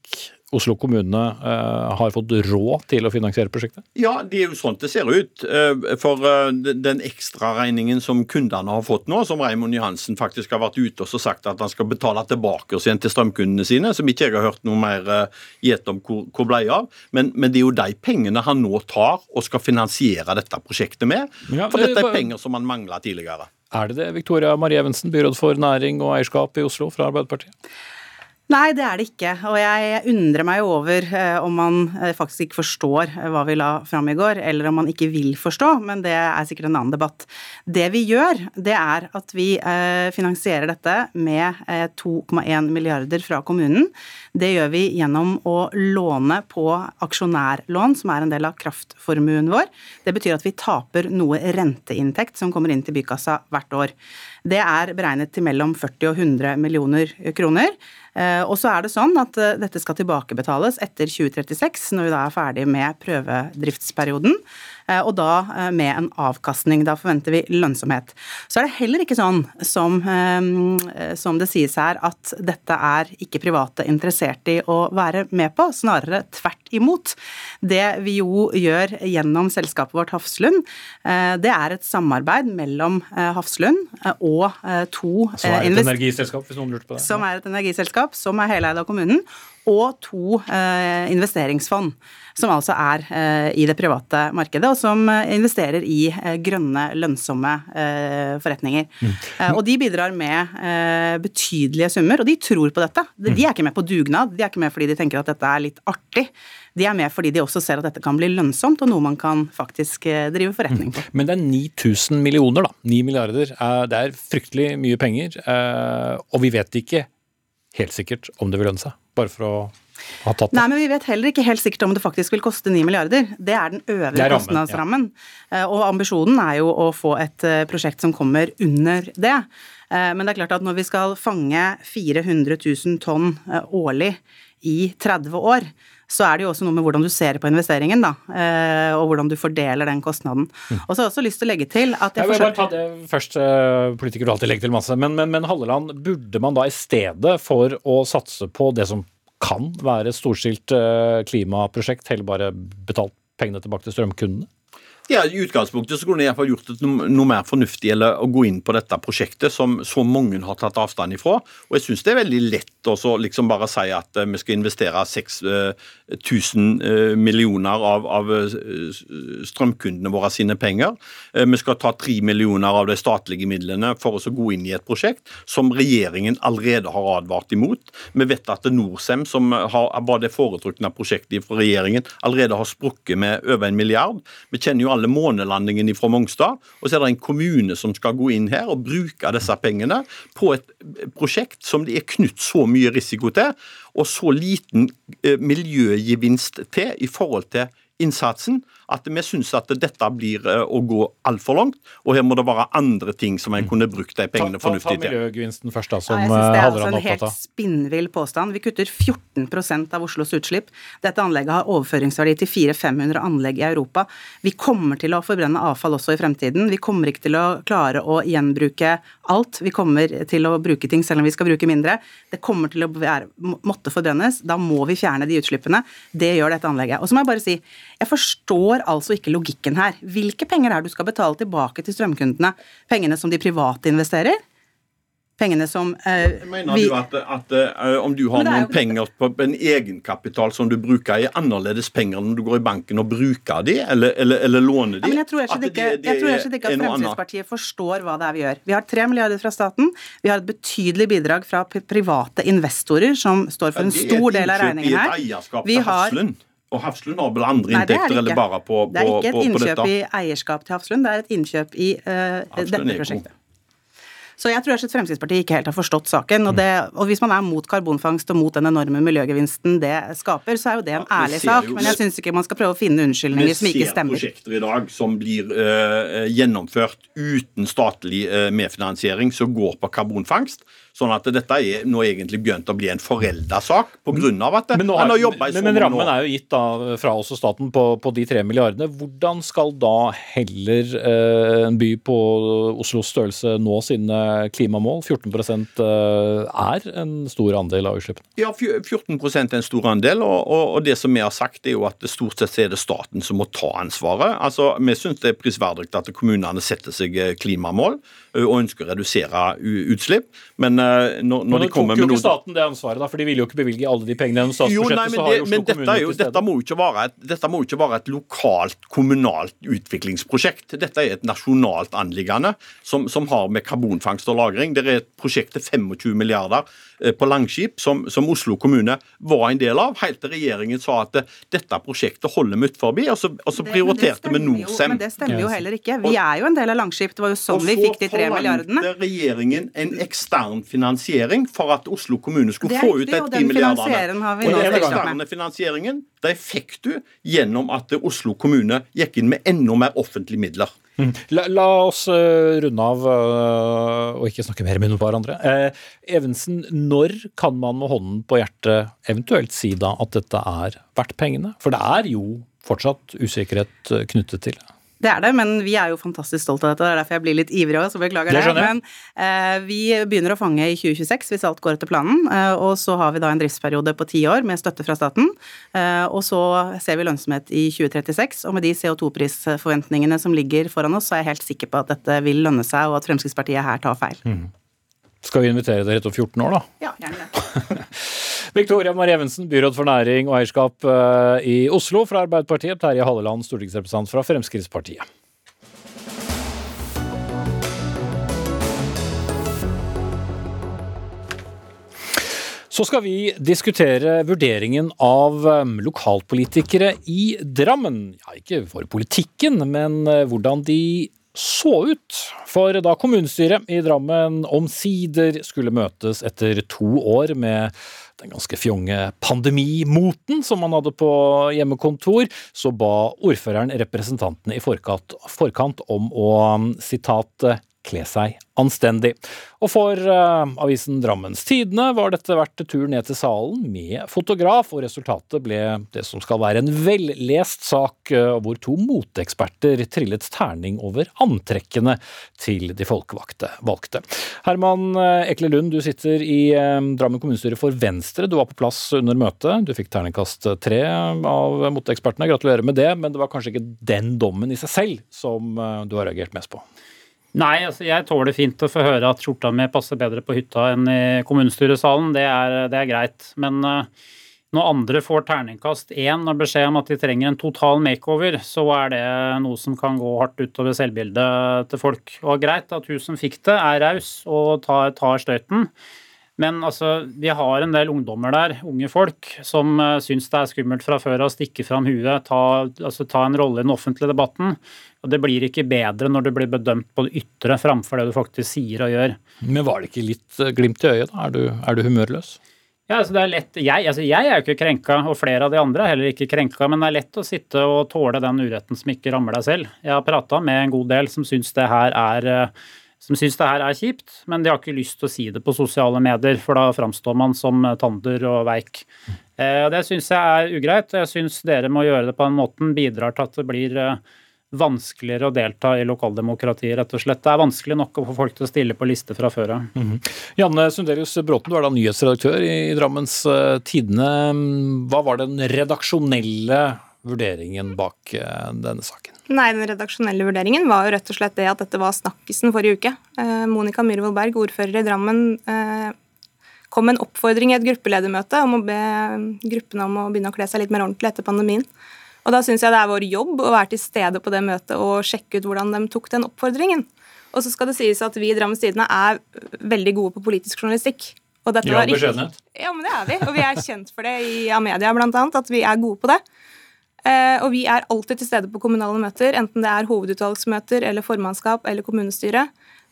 Oslo kommune uh, har fått råd til å finansiere prosjektet? Ja, det er jo sånn det ser ut. Uh, for uh, den ekstraregningen som kundene har fått nå, som Raymond Johansen faktisk har vært ute og sagt at han skal betale tilbake oss igjen til strømkundene sine, som ikke jeg har hørt noe mer gjett om hvor, hvor ble av. Men, men, det er jo de pengene han nå tar og skal finansiere dette prosjektet med. Ja, for dette er penger som han mangla tidligere. Er det det, Victoria Marie Evensen, byråd for næring og eierskap i Oslo fra Arbeiderpartiet? Nei, det er det ikke. Og jeg undrer meg over eh, om man eh, faktisk ikke forstår eh, hva vi la fram i går, eller om man ikke vil forstå, men det er sikkert en annen debatt. Det vi gjør, det er at vi finansierer dette med 2,1 milliarder fra kommunen. Det gjør vi gjennom å låne på aksjonærlån, som er en del av kraftformuen vår. Det betyr at vi taper noe renteinntekt som kommer inn til bykassa hvert år. Det er beregnet til mellom 40 og 100 millioner kroner. Eh, og så er det sånn at eh, dette skal tilbakebetales etter 2036, når vi da er ferdig med prøvedriftsperioden. Eh, og da eh, med en avkastning. Da forventer vi lønnsomhet. Så er det heller ikke sånn som, eh, som det sies her, at dette er ikke private interessert i å være med på. Snarere tvert imot. Det vi jo gjør gjennom selskapet vårt Hafslund, det er et samarbeid mellom Hafslund og to Som er et energiselskap, hvis noen lurte på det? Som er et energiselskap, som er heleid av kommunen og to eh, investeringsfond, som altså er eh, i det private markedet, og som eh, investerer i grønne, lønnsomme eh, forretninger. Mm. Eh, og de bidrar med betydelige summer, og de tror på dette. De, de er ikke med på dugnad, de er ikke med fordi de tenker at dette er litt artig. De er med fordi de også ser at dette kan bli lønnsomt, og noe man kan faktisk drive forretning på. Men det er 9000 millioner, da. 9 milliarder. Det er fryktelig mye penger. Og vi vet ikke helt sikkert om det vil lønne seg? Bare for å ha tatt det. Nei, men vi vet heller ikke helt sikkert om det faktisk vil koste 9 milliarder. Det er den øvrige kostnadsrammen. Ja. Eh, og ambisjonen er jo å få et eh, prosjekt som kommer under det. Eh, men det er klart at når vi skal fange 400 000 tonn årlig i 30 år, så er det jo også noe med hvordan du ser på investeringen, da, og hvordan du fordeler den kostnaden. Mm. Og så har jeg også lyst til å legge til at jeg, jeg vil bare ta det først, Politikere vil alltid legge til masse, men, men, men Halleland, burde man da i stedet for å satse på det som kan være et storstilt eh, klimaprosjekt, heller bare betalt pengene tilbake til strømkundene? Ja, I utgangspunktet så kunne jeg iallfall gjort det noe mer fornuftig eller å gå inn på dette prosjektet, som så mange har tatt avstand ifra. Og jeg syns det er veldig lett å liksom bare si at eh, vi skal investere 6000 eh, eh, millioner av, av strømkundene våre sine penger. Vi skal ta 3 millioner av de statlige midlene for å gå inn i et prosjekt som regjeringen allerede har advart imot. Vi vet at Norcem, som har, var det foretrukne prosjektet fra regjeringen, allerede har sprukket med over en milliard. Vi kjenner jo alle betale månelandingen fra Mongstad, og så er det en kommune som skal gå inn her og bruke disse pengene på et prosjekt som det er knytt så mye risiko til, og så liten eh, miljøgevinst til i forhold til innsatsen at vi syns at dette blir eh, å gå altfor langt, og her må det være andre ting som en kunne brukt de pengene fornuftig til. Ta, ta miljøgevinsten først, da, som ja, jeg synes Det er eh, altså en helt spinnvill påstand. Vi kutter 14% av Oslos utslipp. Dette anlegget har overføringsverdi til 400-500 anlegg i Europa. Vi kommer til å forbrenne avfall også i fremtiden. Vi kommer ikke til å klare å gjenbruke alt. Vi kommer til å bruke ting selv om vi skal bruke mindre. Det kommer til å være, måtte forbrennes. Da må vi fjerne de utslippene. Det gjør dette anlegget. Og så må jeg bare si, jeg forstår altså ikke logikken her. Hvilke penger er det du skal betale tilbake til strømkundene? Pengene som de private investerer? Pengene som eh, Mener vi, du at, at uh, om du har noen jo, penger på en egenkapital som du bruker, er annerledes penger når du går i banken og bruker de, eller, eller, eller låner de? Ja, men jeg tror ikke, det, det, jeg tror ikke, ikke at Fremskrittspartiet forstår hva det er vi gjør. Vi har tre milliarder fra staten. Vi har et betydelig bidrag fra private investorer som står for en stor del av regningen her. Det er Og Hafslund har vel andre Nei, inntekter, eller bare på, på, Det er ikke et innkjøp i eierskap til Hafslund, det er et innkjøp i uh, dette prosjektet. Så jeg tror at Fremskrittspartiet ikke helt har forstått saken. Og, det, og, hvis man er mot karbonfangst og mot den enorme miljøgevinsten det skaper, så er jo det en ærlig sak. Men jeg syns ikke man skal prøve å finne unnskyldninger som ikke stemmer. Vi ser prosjekter i dag som blir uh, gjennomført uten statlig uh, medfinansiering, som går på karbonfangst. Sånn at dette er nå egentlig begynt å bli en forelda sak pga. at men han har jobba i så Men, men rammen er jo gitt da fra oss og staten på, på de tre milliardene. Hvordan skal da heller eh, en by på Oslos størrelse nå sine klimamål? 14 eh, er en stor andel av utslippene? Ja, 14 er en stor andel. Og, og, og, det som vi har sagt, er jo at stort sett er det staten som må ta ansvaret. Altså, Vi syns det er prisverdig at kommunene setter seg eh, klimamål og ønsker å redusere utslipp. Men når, når men de kommer med noe Men tok jo ikke staten det ansvaret, da, for de ville jo ikke bevilge alle de pengene gjennom statsbudsjettet. Jo, nei, men, det, men dette, jo, dette, må et, dette, må jo ikke være et lokalt, kommunalt utviklingsprosjekt. Dette er et nasjonalt anliggende som, som har med karbonfangst og -lagring. Det er et prosjekt til 25 milliarder eh, på Langskip som, som, Oslo kommune var en del av, helt til regjeringen sa at dette prosjektet holder vi utenfor, og så, og så prioriterte vi Norcem. Men det stemmer jo heller ikke. Vi er jo en del av Langskip. Det var jo sånn vi fikk de tre milliardene. Og så forlangte regjeringen en ekstern finansiering for at Oslo kommune skulle få ut de 10 milliardene. Og den eksterne finansieringen de fikk du gjennom at Oslo kommune gikk inn med enda mer offentlige midler. Mm. La, la, oss uh, runde av uh, og ikke snakke mer med noen hverandre. Uh, Evensen, når kan man med hånden på hjertet eventuelt si da at dette er verdt pengene? For det er jo fortsatt usikkerhet knyttet til det. Det er det, men vi er jo fantastisk stolte av dette. Det er derfor jeg blir litt ivrig òg, så beklager det. det. Men eh, vi begynner å fange i 2026 hvis alt går etter planen. Eh, og så har vi da en driftsperiode på ti år med støtte fra staten. Eh, og så ser vi lønnsomhet i 2036. Og med de CO2-prisforventningene som ligger foran oss, så er jeg helt sikker på at dette vil lønne seg, og at Fremskrittspartiet her tar feil. Mm. Skal vi invitere dere etter 14 år, da? Ja, gjerne. (laughs) Victoria Marie Evensen, byråd for næring og eierskap eh, i Oslo fra Arbeiderpartiet. Terje Halleland, stortingsrepresentant fra Fremskrittspartiet. Så skal vi diskutere vurderingen av eh, lokalpolitikere i Drammen. Ja, ikke for politikken, men eh, hvordan de så ut. For da kommunestyret i Drammen omsider skulle møtes etter to år med den ganske fjonge pandemimoten som man hadde på hjemmekontor, så ba ordføreren representantene i forkant, om å sitat kle seg anstendig. Og for uh, avisen Drammens Tidende var dette verdt tur ned til salen med fotograf, og resultatet ble det som skal være en vellest sak, uh, hvor to moteeksperter trillet terning over antrekkene til de folkevalgte. Valgte. Herman uh, Ekle Lund, du sitter i Drammen kommunestyre for Venstre. Du var på plass under møtet. Du fikk terningkast tre av moteekspertene. Gratulerer med det, men det var kanskje ikke den dommen i seg selv som du har reagert mest på? Nei, altså jeg tåler fint å få høre at skjorta mi passer bedre på hytta enn i kommunestyresalen. Det er, det er greit. Men uh, når andre får terningkast én og beskjed om at de trenger en total makeover, så er det noe som kan gå hardt utover selvbildet til folk. Og greit at hun som fikk det, er raus og tar, tar støyten. Men altså, vi har en del ungdommer der, unge folk, som uh, syns det er skummelt fra før av å stikke fram huet, ta, altså, ta en rolle i den offentlige debatten. Og det blir ikke bedre når du blir bedømt på det ytre framfor det du faktisk sier og gjør. Men var det ikke litt uh, glimt i øyet, da? Er du, er du humørløs? Ja, altså det er lett, jeg, altså jeg er jo ikke krenka, og flere av de andre er heller ikke krenka, men det er lett å sitte og tåle den uretten som ikke rammer deg selv. Jeg har prata med en god del som syns det her er uh, som syns det her er kjipt, men de har ikke lyst til å si det på sosiale medier, for da framstår man som tander og veik. Eh, det syns jeg er ugreit. Jeg syns dere må gjøre det på den måten, bidrar til at det blir eh, vanskeligere å delta i lokaldemokratiet, rett og slett. Det er vanskelig nok å få folk til å stille på liste fra før av. Mm -hmm. Janne Sundelius Bråten, du er da nyhetsredaktør i Drammens eh, Tidende. Hva var den redaksjonelle vurderingen bak denne saken? Nei, Den redaksjonelle vurderingen var jo rett og slett det at dette var snakkisen forrige uke. Eh, Monica Myhrvold Berg, ordfører i Drammen, eh, kom med en oppfordring i et gruppeledermøte om å be gruppene om å begynne å kle seg litt mer ordentlig etter pandemien. Og Da syns jeg det er vår jobb å være til stede på det møtet og sjekke ut hvordan de tok den oppfordringen. Og så skal det sies at vi i Drammens Tidende er veldig gode på politisk journalistikk. Og dette ja, beskjedenhet. Ja, men det er vi. Og vi er kjent for det i Amedia blant annet, at vi er gode på det. Eh, og vi er alltid til stede på kommunale møter, enten det er hovedutvalgsmøter eller formannskap eller kommunestyre.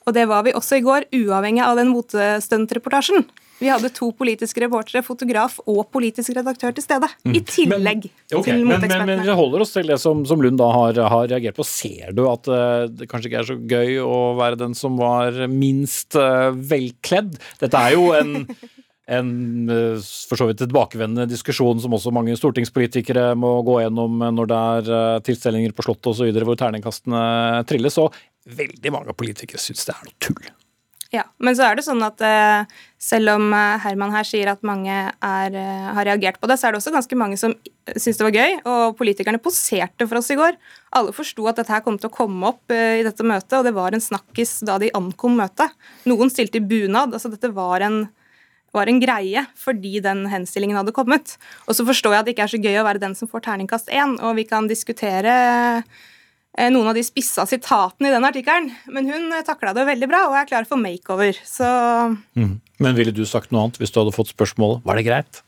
Og det var vi også i går, uavhengig av den motestøntreportasjen. Vi hadde to politiske reportere, fotograf og politisk redaktør til stede. Mm. I tillegg men, okay, til motekspertene. Men, men, vi holder oss til det som, som Lund da har, har, reagert på. Ser du at uh, det kanskje ikke er så gøy å være den som var minst uh, velkledd? Dette er jo en (laughs) en eh, for så vidt tilbakevendende diskusjon som også mange stortingspolitikere må gå gjennom når det er eh, tilstelninger på Slottet osv. hvor terningkastene trilles. Og veldig mange politikere syns det er noe tull. Ja, men så er det sånn at selv om Herman her sier at mange er, har reagert på det, så er det også ganske mange som syns det var gøy, og politikerne poserte for oss i går. Alle forsto at dette her kom til å komme opp i dette møtet, og det var en snakkis da de ankom møtet. Noen stilte i bunad. altså Dette var en var en greie fordi den henstillingen hadde kommet. Og så forstår jeg at det ikke er så gøy å være den som får terningkast én, og vi kan diskutere eh, noen av de spissa sitatene i den artikkelen, men hun takla det veldig bra og er klar for makeover, så mm. Men ville du sagt noe annet hvis du hadde fått spørsmålet? Var det greit?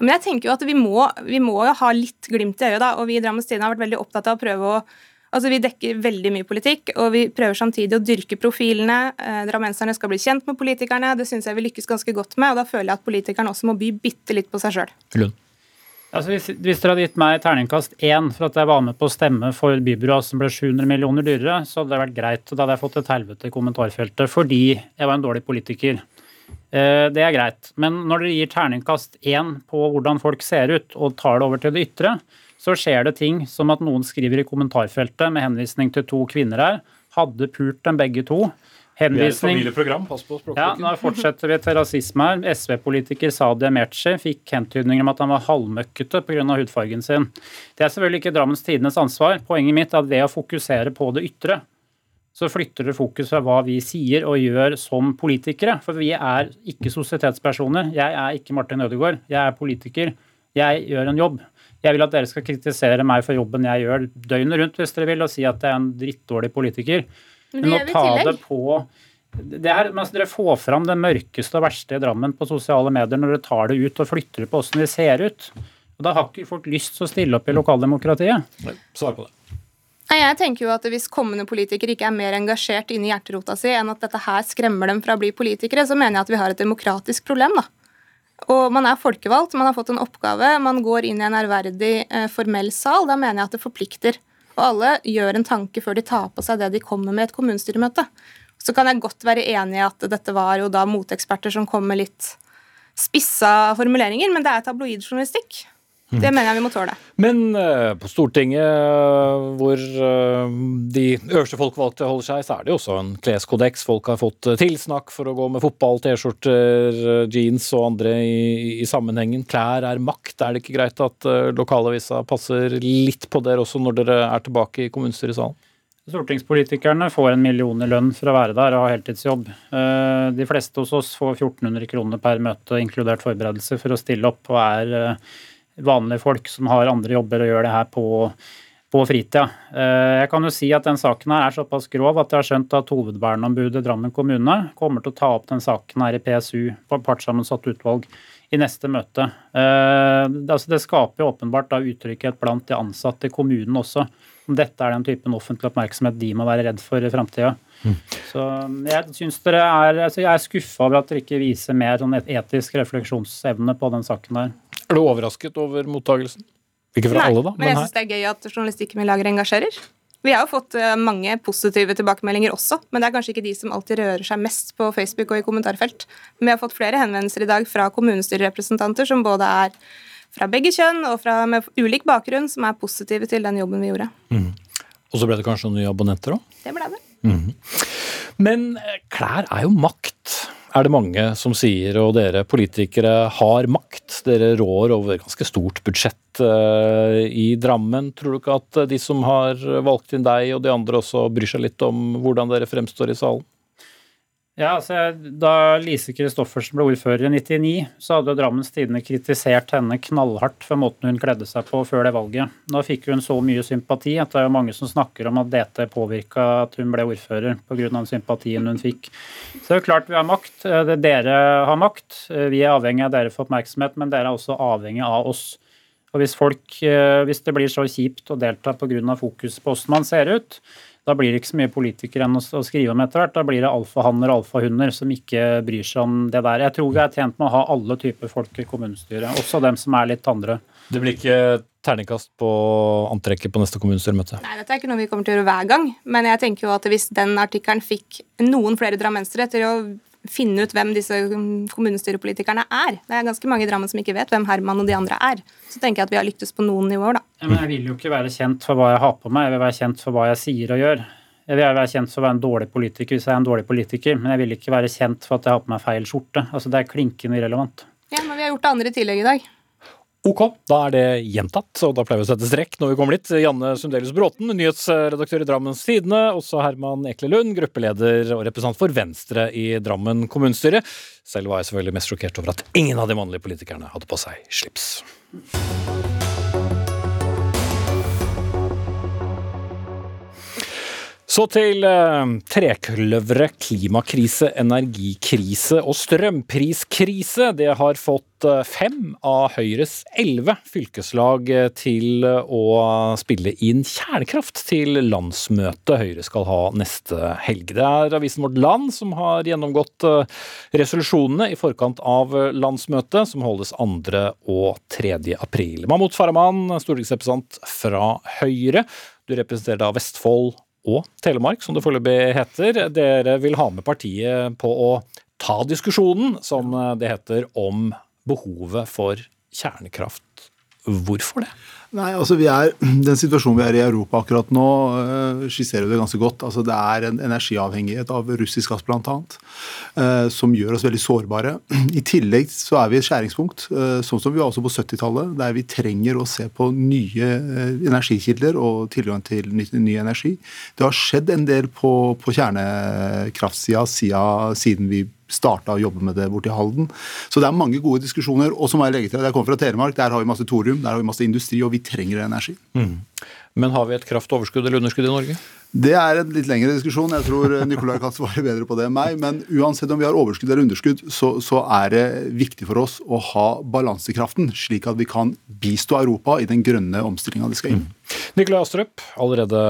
Men jeg tenker jo at vi må, vi må ha litt glimt i øyet, da, og vi i Drammens Tidende har vært veldig opptatt av å prøve å Altså, Vi dekker veldig mye politikk, og vi prøver samtidig å dyrke profilene. Eh, drammenserne skal bli kjent med politikerne. Det syns jeg vi lykkes ganske godt med, og da føler jeg at politikerne også må by bitte litt på seg sjøl. Altså, hvis, hvis, dere hadde gitt meg terningkast én for at jeg var med på å stemme for bybrua som ble 700 millioner dyrere, så hadde det vært greit. Da hadde jeg fått et helvete i kommentarfeltet fordi jeg var en dårlig politiker. Eh, det er greit. Men når dere gir terningkast én på hvordan folk ser ut, og tar det over til det ytre, så skjer det ting som at noen skriver i kommentarfeltet med henvisning til to kvinner her, hadde pult dem begge to. Henvisning Vi er et familieprogram, pass på språkbruken. Ja, nå fortsetter vi til rasisme her. SV-politiker Sadia Merchi fikk hentydninger om at han var halvmøkkete pga. hudfargen sin. Det er selvfølgelig ikke Drammens Tidenes ansvar. Poenget mitt er at ved å fokusere på det ytre, så flytter det fokus fra hva vi sier og gjør som politikere. For vi er ikke sosietetspersoner. Jeg er ikke Martin Ødegaard. Jeg er politiker. Jeg gjør en jobb. Jeg vil at dere skal kritisere meg for jobben jeg gjør døgnet rundt, hvis dere vil, og si at jeg er en drittdårlig politiker. Men å ta det på det her, mens Dere får fram det mørkeste og verste i Drammen på sosiale medier når dere tar det ut og flytter det på åssen de ser ut. Og Da har ikke folk lyst til å stille opp i lokaldemokratiet. Svar på det. Nei, jeg tenker jo at Hvis kommende politikere ikke er mer engasjert inni hjerterota si enn at dette her skremmer dem fra å bli politikere, så mener jeg at vi har et demokratisk problem. da. Og man er folkevalgt, man har fått en oppgave, man går inn i en ærverdig, eh, formell sal. Da mener jeg at det forplikter. Og alle gjør en tanke før de tar på seg det de kommer med i et kommunestyremøte. Så kan jeg godt være enig i at dette var jo da moteksperter som kom med litt spissa formuleringer, men det er tabloidjournalistikk. Det mener jeg vi må tåle. Men uh, på Stortinget, uh, hvor uh, de øverste folkevalgte holder seg, så er det jo også en kleskodeks. Folk har fått tilsnakk for å gå med fotball, T-skjorter, jeans og andre i, i, sammenhengen. Klær er makt. Er det ikke greit at lokalavisa passer litt på dere også når dere er tilbake i kommunestyresalen? Stortingspolitikerne får en million i lønn for å være der og ha heltidsjobb. De fleste hos oss får 1400 kroner per møte, inkludert forberedelse, for å stille opp og er vanlige folk som har andre jobber og gjør det her på, på fritida. Eh, jeg kan jo si at den saken her er såpass grov at jeg har skjønt at hovedverneombudet Drammen kommune kommer til å ta opp den saken her i PSU, på partssammensatt utvalg, i neste møte. Eh, altså det skaper jo åpenbart da utrygghet blant de ansatte i kommunen også. Om dette er den typen offentlig oppmerksomhet de må være redd for i framtida. Mm. Så jeg synes dere er, altså jeg er skuffa over at dere ikke viser mer sånn etisk refleksjonsevne på den saken der. Er du overrasket over mottagelsen? Ikke fra Nei, alle, da. Men, jeg syns det er gøy at journalistikken vi lager, engasjerer. Vi har jo fått eh, mange positive tilbakemeldinger også, men det er kanskje ikke de som alltid rører seg mest på Facebook og i kommentarfelt. Men vi har fått flere henvendelser i dag fra kommunestyrerepresentanter som både er fra begge kjønn og fra, med ulik bakgrunn, som er positive til den jobben vi gjorde. Mm. Og så ble det kanskje noen nye abonnenter òg? Det ble det. Mm. Men eh, klær er jo makt er det mange som sier, og dere politikere har makt. Dere rår over ganske stort budsjett eh, i Drammen. Tror du ikke at de som har valgt inn deg og de andre også bryr seg litt om hvordan dere fremstår i salen? Ja, altså, Da Lise Christoffersen ble ordfører i 99, så hadde Drammens Tidende kritisert henne knallhardt for måten hun kledde seg på før det valget. Nå fikk hun så mye sympati at det er jo mange som snakker om at dette påvirka at hun ble ordfører pga. sympatien hun fikk. Så det er jo klart vi har makt. Dere har makt. Vi er avhengig av dere for oppmerksomhet, men dere er også avhengig av oss. Og hvis, folk, hvis det blir så kjipt å delta pga. fokus på hvordan man ser ut, da blir det ikke så mye politikere enn å skrive om etter hvert. Da blir det alfahanner og alfahunder som ikke bryr seg om det der. Jeg tror vi er tjent med å ha alle typer folk i kommunestyret, også dem som er litt andre. Det blir ikke terningkast på antrekket på neste kommunestyremøte? Nei, dette er ikke noe vi kommer til å gjøre hver gang. Men jeg tenker jo at hvis den artikkelen fikk noen flere drammensere til å finne ut hvem disse kommunestyrepolitikerne er. Det er ganske mange i Drammen som ikke vet hvem Herman og de andre er. Så tenker jeg at vi har lyktes på noen nivåer, da. Ja, men jeg vil jo ikke være kjent for hva jeg har på meg, jeg vil være kjent for hva jeg sier og gjør. Jeg vil være kjent for å være en dårlig politiker hvis jeg er en dårlig politiker, men jeg vil ikke være kjent for at jeg har på meg feil skjorte. Altså, Det er klinkende irrelevant. Ja, men vi har gjort det andre i tillegg i dag. Ok, da er det gjentatt, og da pleier vi å sette strekk når vi kommer dit. Janne Sundelius Bråten, nyhetsredaktør i Drammens Tidende. Også Herman Ekle Lund, gruppeleder og representant for Venstre i Drammen kommunestyre. Selv var jeg selvfølgelig mest sjokkert over at ingen av de mannlige politikerne hadde på seg slips. Så til eh, trekløveret klimakrise, energikrise og strømpriskrise. Det har fått eh, fem av Høyres elleve fylkeslag eh, til å spille inn kjernekraft til landsmøtet Høyre skal ha neste helg. Det er avisen Vårt Land som har gjennomgått eh, resolusjonene i forkant av landsmøtet, som holdes 2. og 3. april. Mahmoud Farahman, stortingsrepresentant fra Høyre. Du representerer da Vestfold og Telemark, som det foreløpig heter. Dere vil ha med partiet på å ta diskusjonen, som det heter, om behovet for kjernekraft. Hvorfor det? Nei, altså vi er, Den situasjonen vi er i Europa akkurat nå, uh, skisserer det ganske godt. Altså Det er en energiavhengighet av russisk gass blant Uh, som gjør oss veldig sårbare. (clears throat) I tillegg så er vi et skjæringspunkt, uh, sånn som vi var også på 70-tallet, der vi trenger å se på nye uh, energikilder og tilgang til ny, energi. Det har skjedd en del på, på kjernekraftsida siden vi starta å jobbe med det borti Halden. Så det er mange gode diskusjoner. Og så må jeg legge til at jeg kommer fra Telemark, der har vi masse thorium, der har vi masse industri, og vi trenger energi. Mm. Men har vi et kraftoverskudd eller underskudd i Norge? Det er en litt lengre diskusjon. Jeg tror Nicolai kan svare bedre på det enn meg. Men uansett om vi har overskudd eller underskudd, så, så, er det viktig for oss å ha balansekraften, slik at vi kan bistå Europa i den grønne omstillinga de skal inn. Mm. Nicolai Astrup, allerede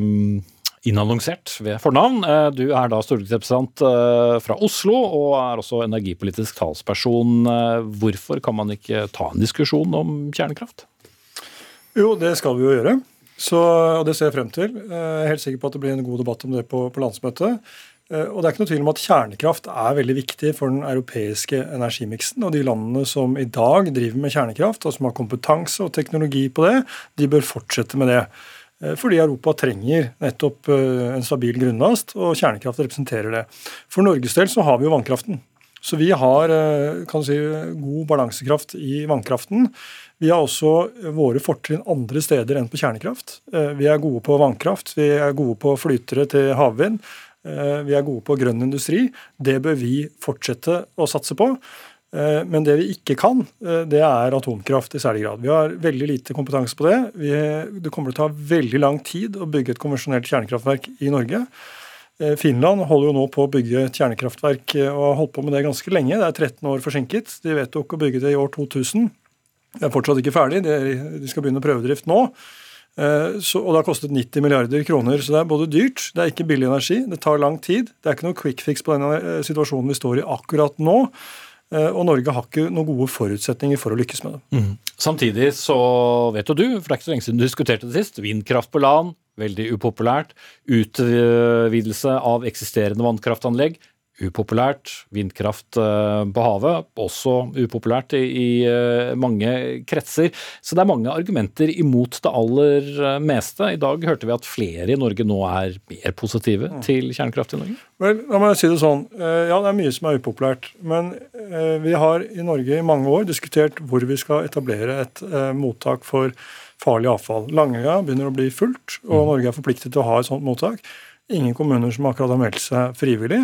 mm, innannonsert ved fornavn. Eh, du er da stortingsrepresentant eh, fra Oslo og er også energipolitisk talsperson. Eh, hvorfor kan man ikke ta en diskusjon om kjernekraft? Jo, det skal vi jo gjøre. Så, og det ser jeg frem til. Jeg er helt sikker på at det blir en god debatt om det på, på landsmøtet. Og det er ikke noe tvil om at Kjernekraft er veldig viktig for den europeiske energimiksen. Og de landene som i dag driver med kjernekraft, og som har kompetanse og teknologi på det, de bør fortsette med det. Eh, fordi Europa trenger nettopp eh, en stabil grunnlast, og kjernekraft representerer det. For Norges del så har vi jo vannkraften. Så vi har eh, kan du si, god balansekraft i vannkraften. Vi har også våre fortrinn andre steder enn på kjernekraft. Vi er gode på vannkraft, vi er gode på flytere til havvind. Vi er gode på grønn industri. Det bør vi fortsette å satse på. Eh, Men det vi ikke kan, eh, det er atomkraft i særlig grad. Vi har veldig lite kompetanse på det. Vi, det kommer til å ta veldig lang tid å bygge et konvensjonelt kjernekraftverk i Norge. Eh, Finland holder jo nå på å bygge et kjernekraftverk eh, og har holdt på med det ganske lenge. Det er 13 år forsinket. De vedtok å bygge det i år 2000. Det er fortsatt ikke ferdig. De skal begynne prøvedrift nå. Eh, Så, og det har kostet 90 milliarder kroner. Så det er både dyrt, det er ikke billig energi, det tar lang tid. Det er ikke noe quick fix på den eh, situasjonen vi står i akkurat nå. Eh, Og Norge har ikke noen gode forutsetninger for å lykkes med det. Mm. Samtidig så vet jo du, for det er ikke så lenge siden du diskuterte det sist, vindkraft på land, veldig upopulært. Utvidelse av eksisterende vannkraftanlegg, upopulært. Vindkraft eh, på havet, også upopulært i, eh, mange kretser. Så det er mange argumenter imot det aller eh, meste. I dag hørte vi at flere i Norge nå er mer positive til kjernekraft i Norge. Vel, la meg si det sånn. Ja, det er mye som er upopulært. Men vi har i Norge i mange år diskutert hvor vi skal etablere et mottak for farlig avfall. Langøya begynner å bli fullt, og Norge er forpliktet til å ha et sånt mottak. Ingen kommuner som akkurat har meldt seg frivillig.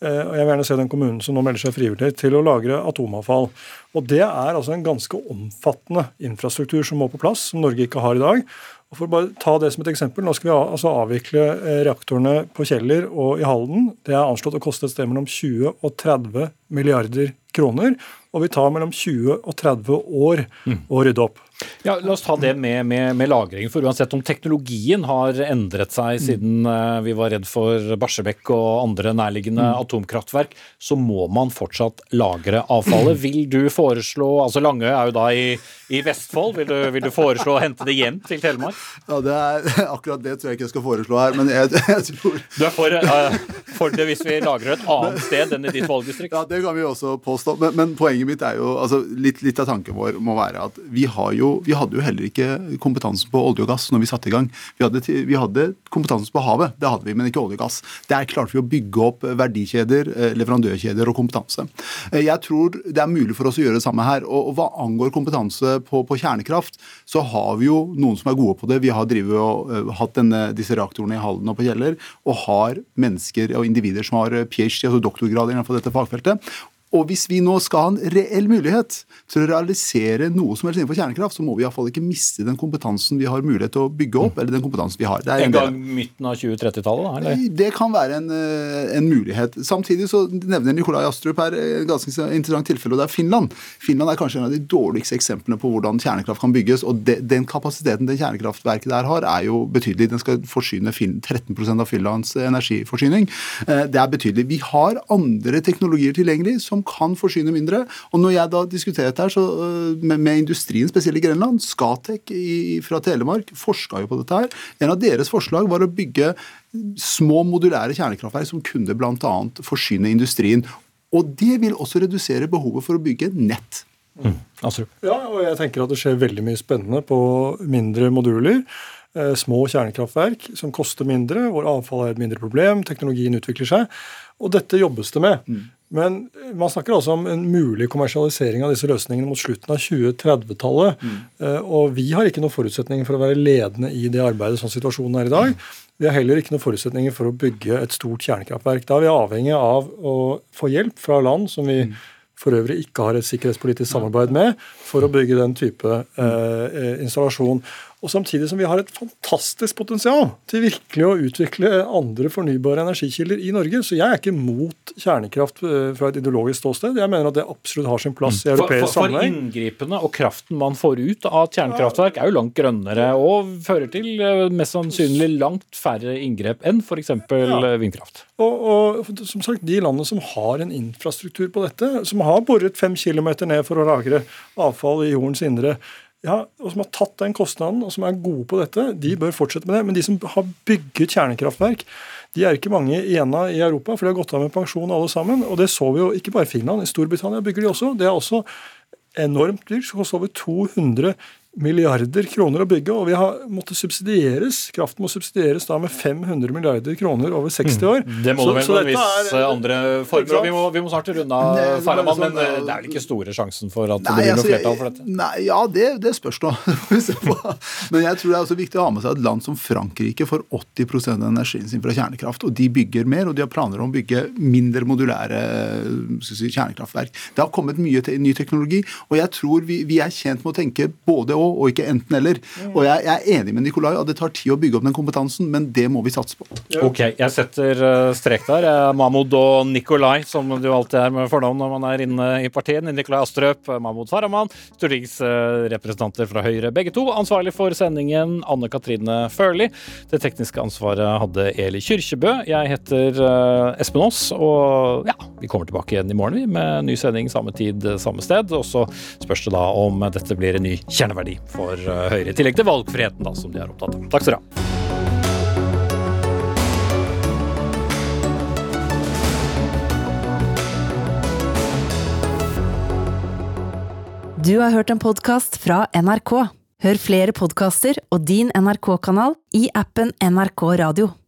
Eh, Og jeg vil gjerne se den kommunen som nå melder seg frivillig til å lagre atomavfall. Og Det er altså en ganske omfattende infrastruktur som må på plass, som Norge ikke har i dag. Og for å bare ta det som et eksempel, Nå skal vi altså avvikle eh, reaktorene på Kjeller og i Halden. Det er anslått å koste et sted mellom 20 og 30 milliarder kroner. Og vi tar mellom 20 og 30 år å rydde opp. Ja, La oss ta det med, med, med lagring. For uansett om teknologien har endret seg siden eh, vi var redd for Barsebekk og andre nærliggende atomkraftverk, så må man fortsatt lagre avfallet. (clears throat) Vil du foreslå altså Langøy er jo da i, i Vestfold. Vil du, vil du foreslå å hente det hjem til Telemark? Ja, det er, (laughs) Akkurat det tror jeg ikke jeg skal foreslå her, men jeg, (laughs) jeg tror Du er for, uh, for det hvis vi lagrer et annet sted enn i ditt valgdistrikt? Ja, det kan vi også påstå. Men, men poenget mitt er jo altså, litt, litt av tanken vår må være at vi, har jo, vi hadde jo heller ikke kompetansen på olje og gass når vi satte i gang. Vi hadde, vi hadde kompetansen på havet, det hadde vi, men ikke olje og gass. Der klarte vi å bygge opp verdikjeder, eh, leverandørkjeder og kompetanse. Eh, Jeg tror det er mulig for oss å gjøre det samme her. Og, og hva angår kompetanse på, på kjernekraft, så har vi jo noen som er gode på det. Vi har og uh, hatt denne, disse reaktorene i Halden og på Kjeller, og har mennesker og individer som har eh, PhD, altså doktorgrad innenfor dette fagfeltet. Og hvis vi nå skal ha en reell mulighet til å realisere noe som helst innenfor kjernekraft, så må vi iallfall ikke miste den kompetansen vi har mulighet til å bygge opp, eller den kompetansen vi har. Det En en gang midten av 2030-tallet? da, eller? det kan være en, eh, en mulighet. Samtidig så nevner Nikolai Astrup her et ganske interessant tilfelle, og det er Finland. Finland er kanskje en av de dårligste eksemplene på hvordan kjernekraft kan bygges. og de, Den kapasiteten det kjernekraftverket der har, er jo betydelig. Den skal forsyne 13% av Finlands energiforsyning. Eh, Det er betydelig. Vi har andre teknologier tilgjengelig som kan forsyne mindre. Og når jeg da diskuterer dette her så, eh, med, med industrien, spesielt i Grenland, Skatec i, fra Telemark forska jo på dette her. En av deres forslag var å bygge små modulære kjernekraftverk som kunne bl.a. forsyne industrien. Og det vil også redusere behovet for å bygge nett. Ja, og jeg tenker at det skjer veldig mye spennende på mindre moduler. Eh, små kjernekraftverk som koster mindre, hvor avfall er et mindre problem, teknologien utvikler seg. Og dette jobbes det med. Men man snakker også om en mulig kommersialisering av disse løsningene mot slutten av 2030-tallet. Mm. Og vi har ikke noen forutsetninger for å være ledende i det arbeidet sånn situasjonen er i dag. Vi har heller ikke noen forutsetninger for å bygge et stort kjernekraftverk. Da er vi avhengig av å få hjelp fra land som vi for øvrig ikke har et sikkerhetspolitisk samarbeid med, for å bygge den type eh, eh, installasjon. Og samtidig som vi har et fantastisk potensial til virkelig å utvikle andre fornybare energikilder i Norge. Så jeg er ikke mot kjernekraft eh, fra et ideologisk ståsted. Jeg mener at det absolutt har sin plass i europeisk europeisk for, for for inngripene og kraften man får ut av et kjernekraftverk, er jo langt grønnere og fører til eh, mest sannsynlig langt færre inngrep enn f.eks. Ja. vindkraft. Og, og som sagt, de landene som har en infrastruktur på dette, som har boret fem kilometer ned for å lagre avfall i jordens indre, ja, og som har tatt den kostnaden og som er gode på dette, de bør fortsette med det. Men de som har bygget kjernekraftverk, de er ikke mange igjen i Europa, for de har gått av med pensjon alle sammen. Og det så vi jo ikke bare i Finland, i Storbritannia bygger de også. Det er også enormt dyrt. Det koster over 200 milliarder kroner å bygge, og vi har måttet subsidieres. Kraften må subsidieres da med 500 milliarder kroner over 60 år. Mm. Det må Så- det vel så dette visse er- andre former. Og vi må, vi må snart runde av, Farahman, sånn, men eh, det er vel ikke store sjansen for at det Nei, blir noe altså, flertall for dette? Nei, ja, det, det spørs nå. (laughs) Det. Men jeg tror det er også viktig å ha med seg at land som Frankrike får 80 av energien sin fra kjernekraft. Og de bygger mer, og de har planer om å bygge mindre modulære skal si, kjernekraftverk. Det har kommet mye te ny teknologi, og jeg tror vi, vi er tjent med å tenke både og, og ikke enten-eller. Og jeg, jeg er enig med Nikolai at det tar tid å bygge opp den kompetansen, men det må vi satse på. Ok, jeg setter eh, strek der. Eh, Mahmoud og Nikolai, som du alltid er med fornavn når man er inne i partiet. Nikolai Astrup, eh, Mahmoud Farahman, stortingsrepresentanter fra Høyre begge to. Ansvarlig for sendingen Anne Katrine Førli. Det tekniske ansvaret hadde Eli Kyrkjebø. Jeg heter Espen Aas, og ja, vi kommer tilbake igjen i morgen vi, med ny sending samme tid, samme sted. Og så spørs det da om dette blir en ny kjerneverdi for eh, Høyre, i tillegg til valgfriheten, da, som de er opptatt av. Takk skal du ha. Du har hørt en podkast fra NRK. Hør flere podkaster og din NRK-kanal i appen NRK Radio.